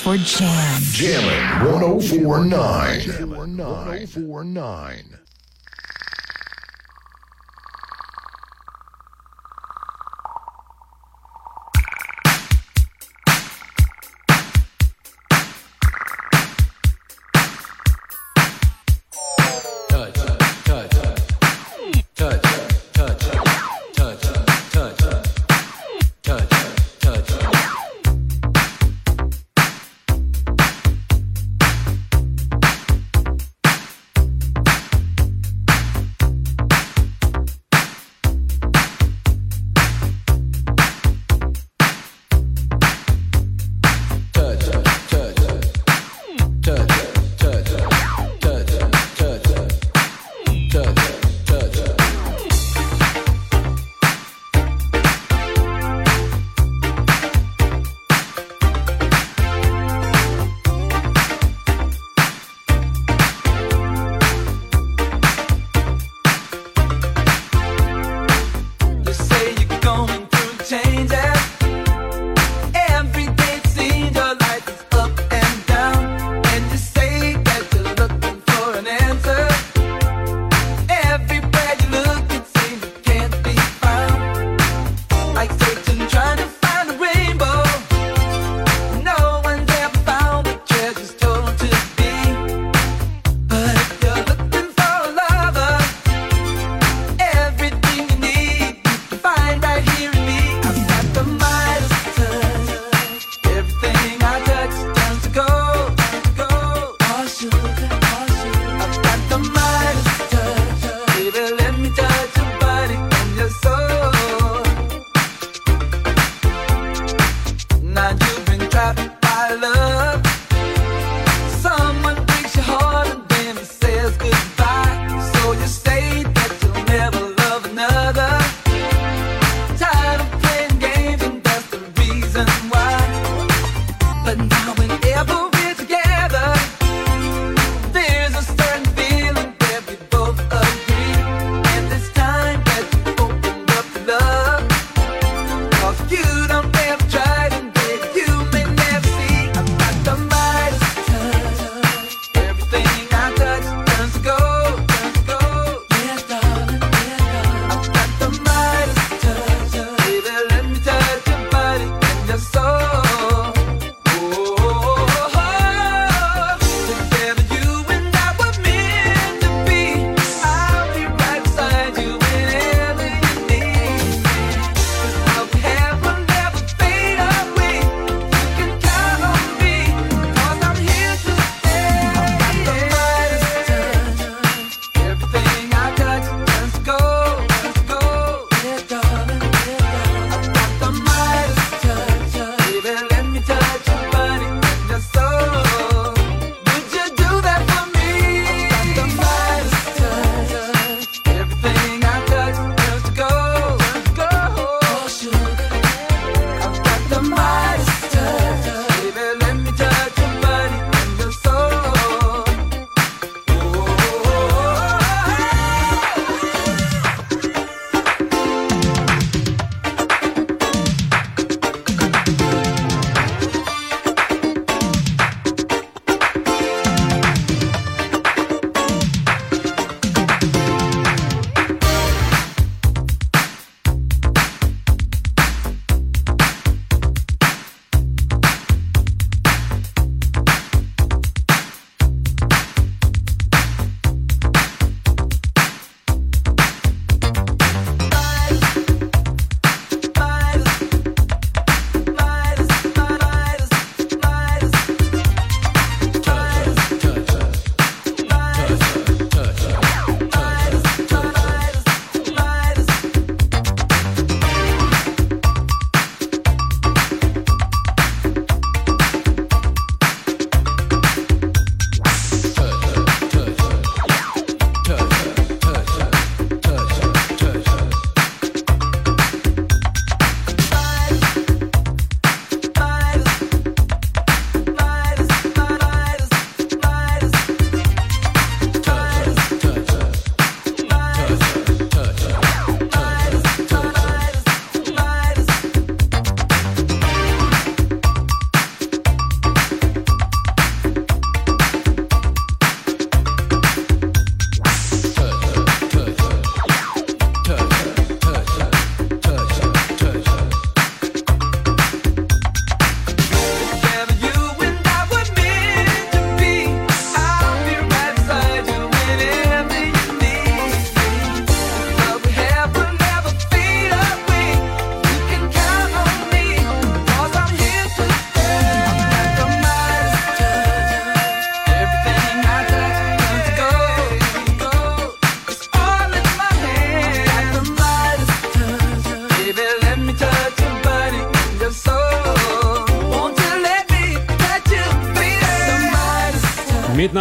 for Jam. Jamming 1049. 1049. 1049.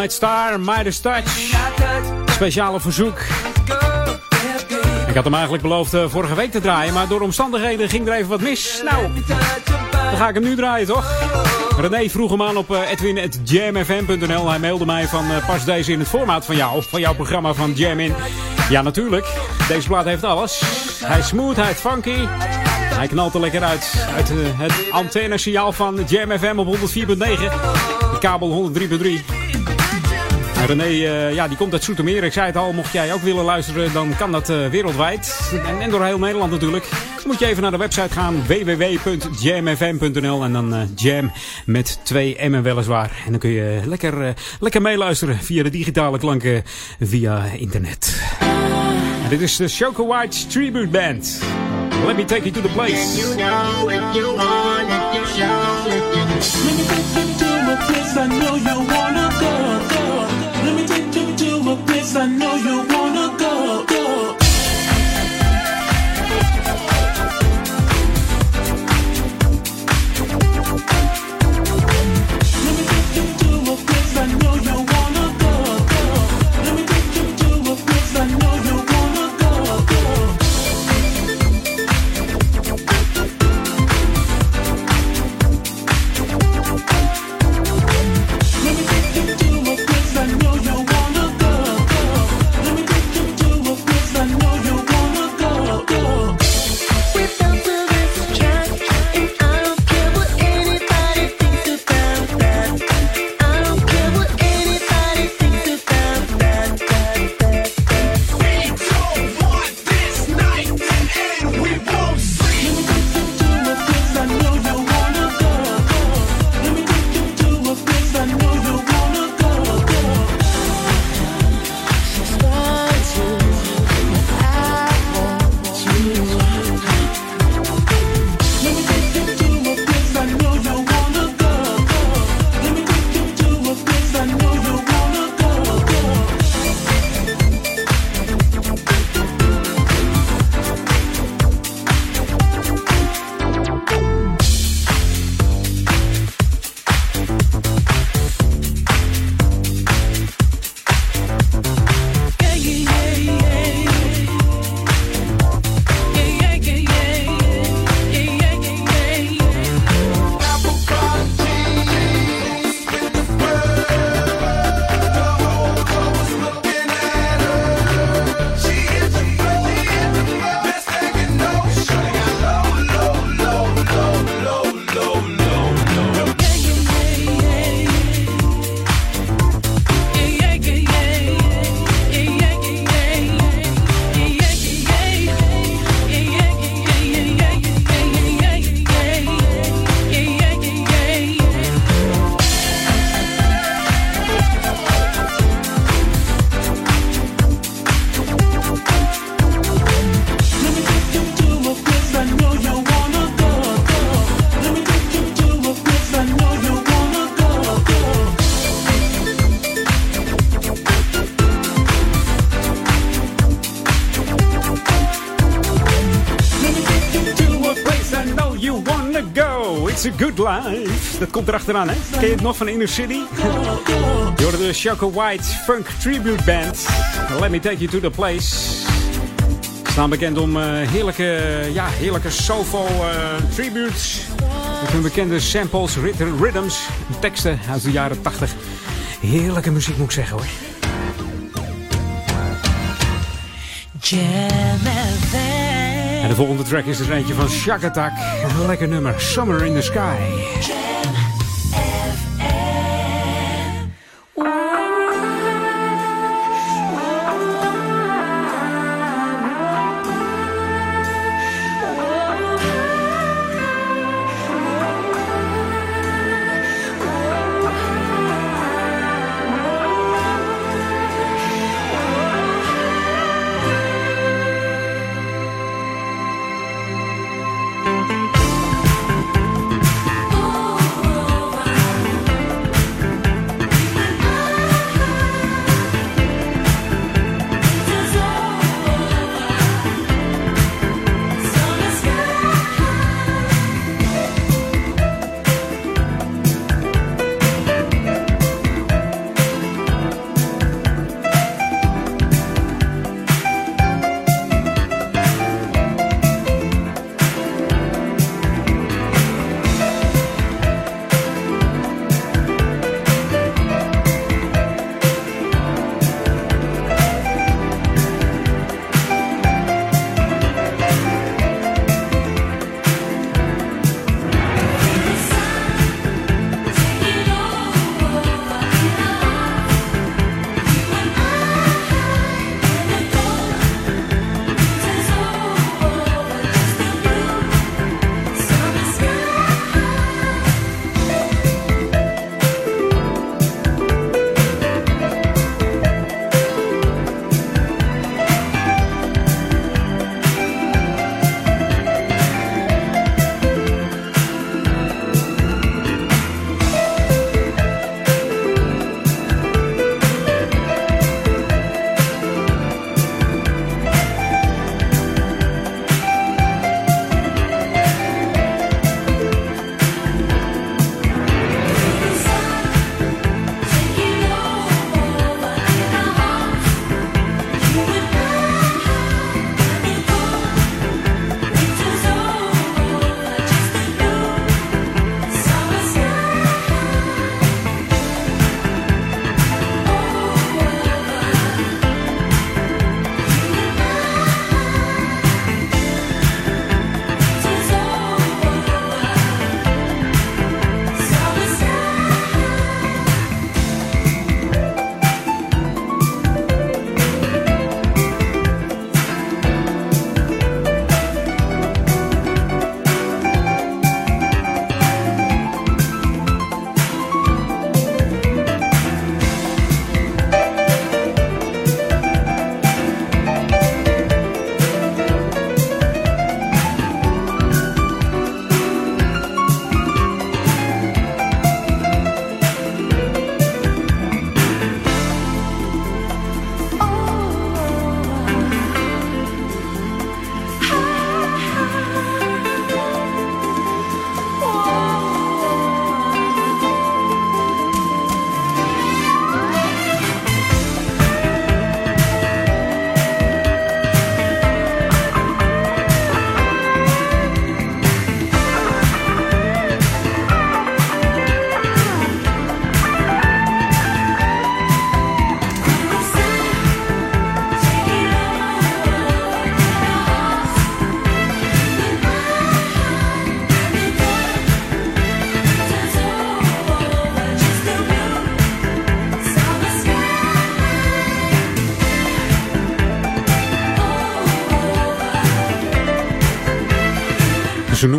Midnight Star, Midas Touch. Speciale verzoek. Ik had hem eigenlijk beloofd eh, vorige week te draaien, maar door omstandigheden ging er even wat mis. Nou, dan ga ik hem nu draaien, toch? René vroeg hem aan op eh, edwin.jamfm.nl. Hij mailde mij van eh, pas deze in het formaat van jou, van jouw programma van Jam In. Ja, natuurlijk. Deze plaat heeft alles. Hij is smooth, hij is funky. Hij knalt er lekker uit. Uit het antennesignaal van Jam FM op 104.9. De kabel 103.3. En René, eh, ja, die komt uit Zoetermeer. Ik zei het al, mocht jij ook willen luisteren, dan kan dat eh, wereldwijd. En, en door heel Nederland natuurlijk. Dan moet je even naar de website gaan, www.jamfm.nl. En dan eh, jam met twee M'en weliswaar. En dan kun je lekker, lekker meeluisteren via de digitale klanken via internet. En dit is de Choco White's Tribute Band. Let me take you to the place. You know if you want it, you show it. Let me take you to a place I know you wanna go, you to a place I know you wanna Dat komt erachteraan, hè? Ken je het nog van Inner City? Hoorde de White Funk Tribute Band. Let me take you to the place. Staan bekend om eh, heerlijke, ja, heerlijke soulful eh, tributes. Met hun bekende samples, rhythms, teksten uit de jaren 80. Heerlijke muziek moet ik zeggen hoor. En de volgende track is er eentje van Shack Attack. Een lekker nummer, Summer in the Sky.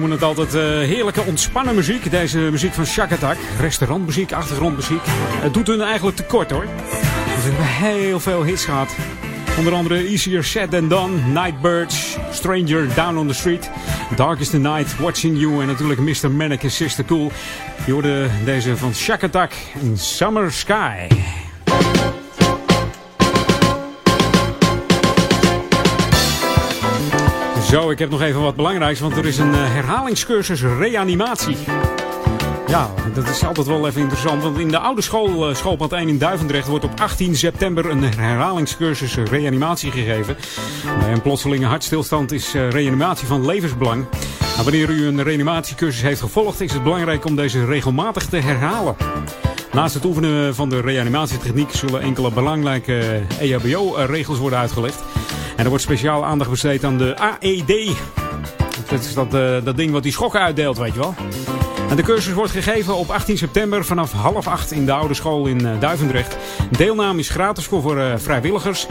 Noemen het altijd eh, heerlijke ontspannen muziek. Deze muziek van Shack Attack. Restaurantmuziek, achtergrondmuziek. Het doet hun eigenlijk tekort hoor. Ze hebben heel veel hits gehad. Onder andere Easier Said Than Done, Nightbirds, Stranger Down on the Street, Darkest the Night, Watching You en natuurlijk Mr. Manic Sister Cool. Je hoorde deze van Shack Attack en Summer Sky. Zo, ik heb nog even wat belangrijks, want er is een eh, herhalingscursus reanimatie. Ja, dat is altijd wel even interessant. Want in de oude school, uh, schoolpad 1 in Duivendrecht, wordt op 18 september een herhalingscursus reanimatie gegeven. Bij een plotselinge hartstilstand is uh, reanimatie van levensbelang. Nou, wanneer u een reanimatiecursus heeft gevolgd, is het belangrijk om deze regelmatig te herhalen. Naast het oefenen van de reanimatietechniek zullen enkele belangrijke E EHBO-regels worden uitgelegd. En er wordt speciaal aandacht besteed aan de AED. Dat is dat, uh, dat ding wat die schokken uitdeelt, weet je wel. En de cursus wordt gegeven op 18 september vanaf half acht in de oude school in uh, Duivendrecht. Deelname is gratis voor uh, vrijwilligers.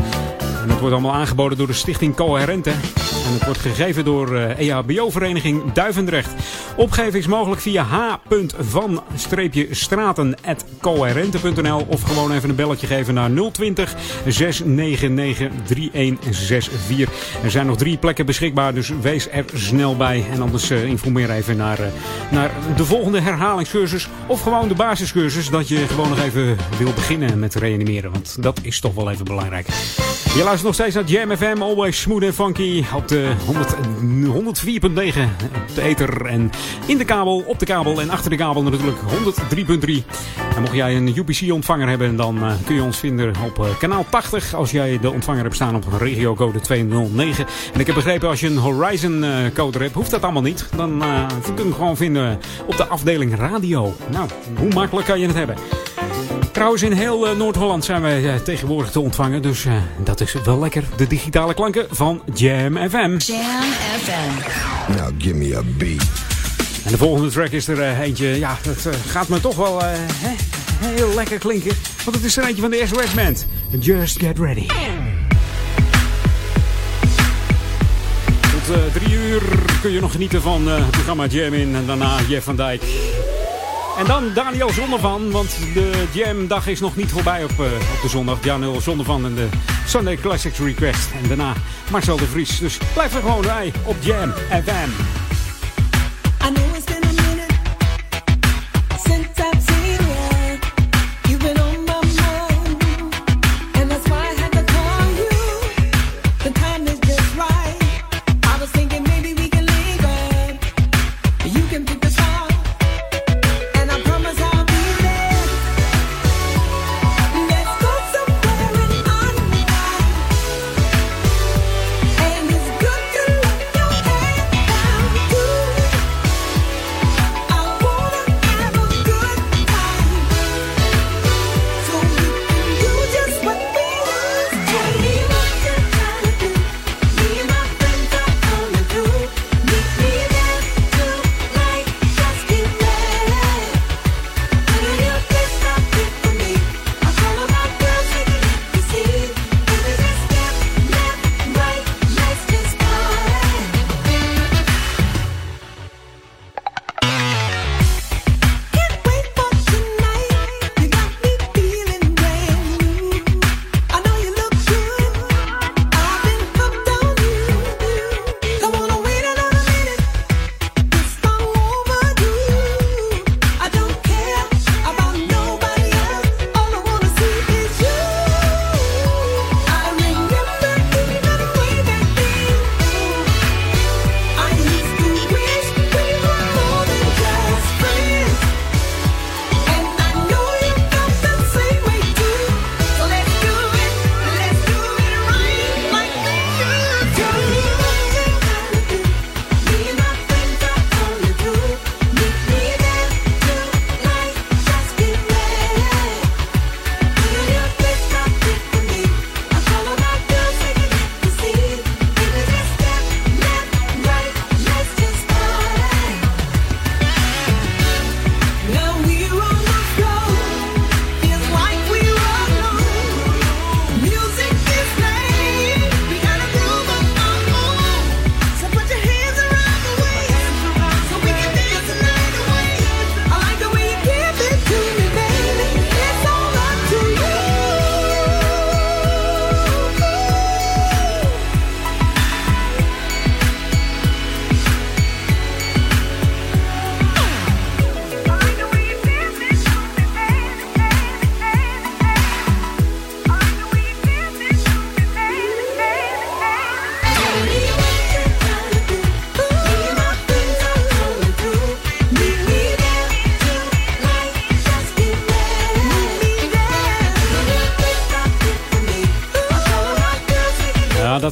En het wordt allemaal aangeboden door de stichting Coherente. En het wordt gegeven door EHBO-vereniging Duivendrecht. Opgeven is mogelijk via h.van-straten.coherente.nl of gewoon even een belletje geven naar 020 699 3164. Er zijn nog drie plekken beschikbaar, dus wees er snel bij. En anders uh, informeer even naar, uh, naar de volgende herhalingscursus of gewoon de basiscursus. Dat je gewoon nog even wil beginnen met reanimeren, want dat is toch wel even belangrijk. Luistert nog steeds naar Jam FM, always smooth en funky op de 104.9 op de ether en in de kabel, op de kabel en achter de kabel natuurlijk 103.3. En mocht jij een UPC-ontvanger hebben, dan uh, kun je ons vinden op uh, kanaal 80 als jij de ontvanger hebt staan op regiocode 209. En ik heb begrepen als je een Horizon-code hebt, hoeft dat allemaal niet. Dan kun je hem gewoon vinden op de afdeling radio. Nou, hoe makkelijk kan je het hebben? Trouwens, in heel uh, Noord-Holland zijn wij uh, tegenwoordig te ontvangen. Dus uh, dat is wel lekker. De digitale klanken van Jam FM. Jam FM. Now give me a beat. En de volgende track is er eentje. Ja, dat gaat me toch wel hè, heel lekker klinken. Want het is er eentje van de SOS Band. Just get ready. Tot drie uur kun je nog genieten van het programma Jam in. En daarna Jeff van Dijk. En dan Daniel Zonnevan, want de Jam-dag is nog niet voorbij op, uh, op de zondag. Daniel Zonnevan en de Sunday Classics Request. En daarna Marcel de Vries. Dus blijf er gewoon bij op Jam FM. I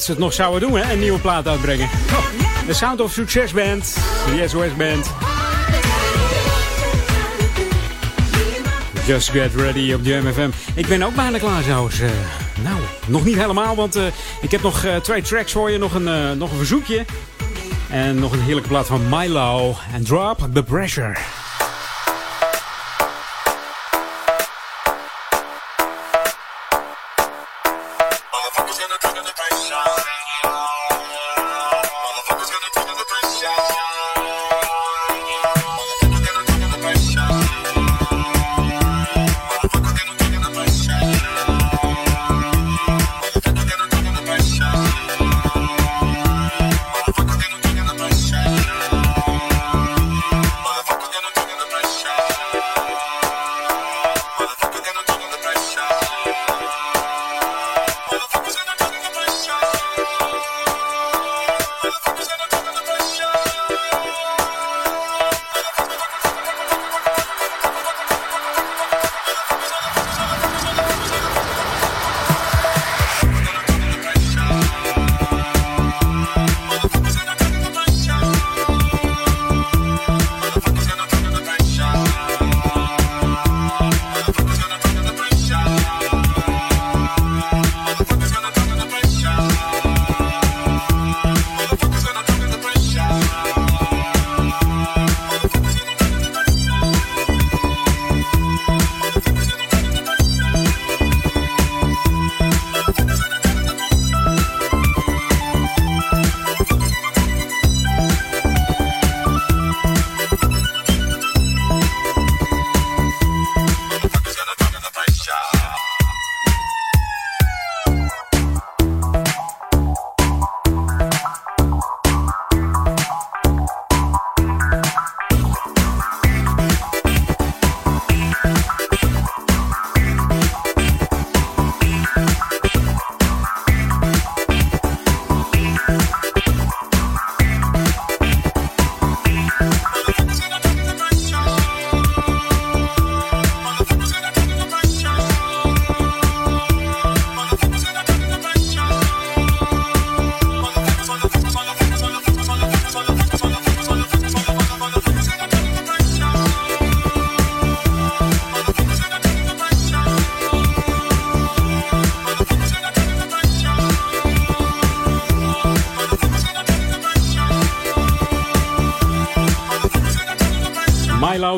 dat ze het nog zouden doen, hè? Een nieuwe plaat uitbrengen. Oh, de Sound of Success Band. De SOS Band. Just get ready op Jam FM. Ik ben ook bijna klaar zelfs. Uh, nou, nog niet helemaal, want uh, ik heb nog uh, twee tracks voor je. Nog een, nog een verzoekje. En nog een heerlijke plaat van Milo. En Drop the Pressure.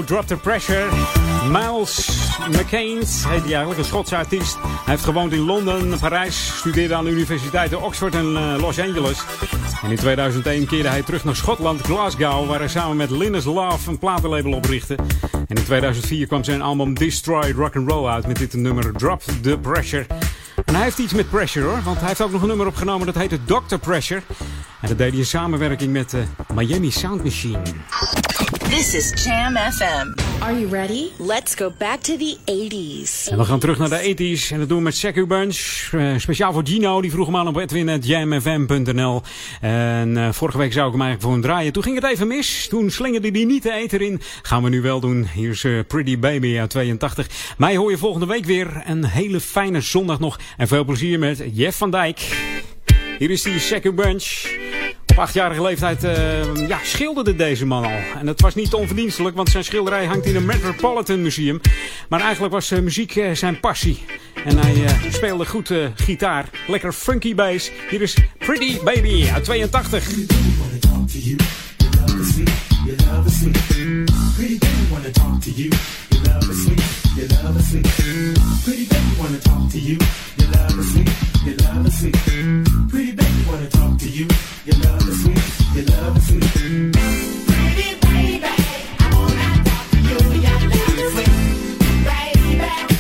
Drop the Pressure. Miles McCain heet hij eigenlijk, een Schotse artiest. Hij heeft gewoond in Londen, Parijs, studeerde aan de universiteiten Oxford en uh, Los Angeles. En in 2001 keerde hij terug naar Schotland, Glasgow, waar hij samen met Linus Love een platenlabel oprichtte. En in 2004 kwam zijn album Destroy Rock and Roll uit met dit nummer Drop the Pressure. En hij heeft iets met Pressure hoor, want hij heeft ook nog een nummer opgenomen dat heet Dr. Pressure. En dat deed hij in samenwerking met de Miami Sound Machine. This is Jam FM. Are you ready? Let's go back to the 80s. En we gaan terug naar de 80s en dat doen we met Secu Bunch. Uh, speciaal voor Gino, die vroeg hem aan op edwin.jamfm.nl. En uh, vorige week zou ik hem eigenlijk voor hem draaien. Toen ging het even mis. Toen slingerde hij niet de eter in. Gaan we nu wel doen. Hier is uh, Pretty Baby uit 82. Mij hoor je volgende week weer. Een hele fijne zondag nog. En veel plezier met Jeff van Dijk. Hier is die Secu Bunch. Op achtjarige leeftijd uh, ja, schilderde deze man al. En dat was niet onverdienstelijk, want zijn schilderij hangt in het Metropolitan Museum. Maar eigenlijk was uh, muziek uh, zijn passie. En hij speelde goed gitaar. Lekker funky bass. Hier is Pretty Baby uit 82. Pretty baby wanna talk to you. Love is sweet. Your love is sweet. Pretty baby wanna talk to you. Your love is sweet. Your love is sweet. Pretty baby wanna talk to you. Your love is sweet. Your love is sweet. Pretty baby, I wanna talk to you. Your love is sweet. Baby,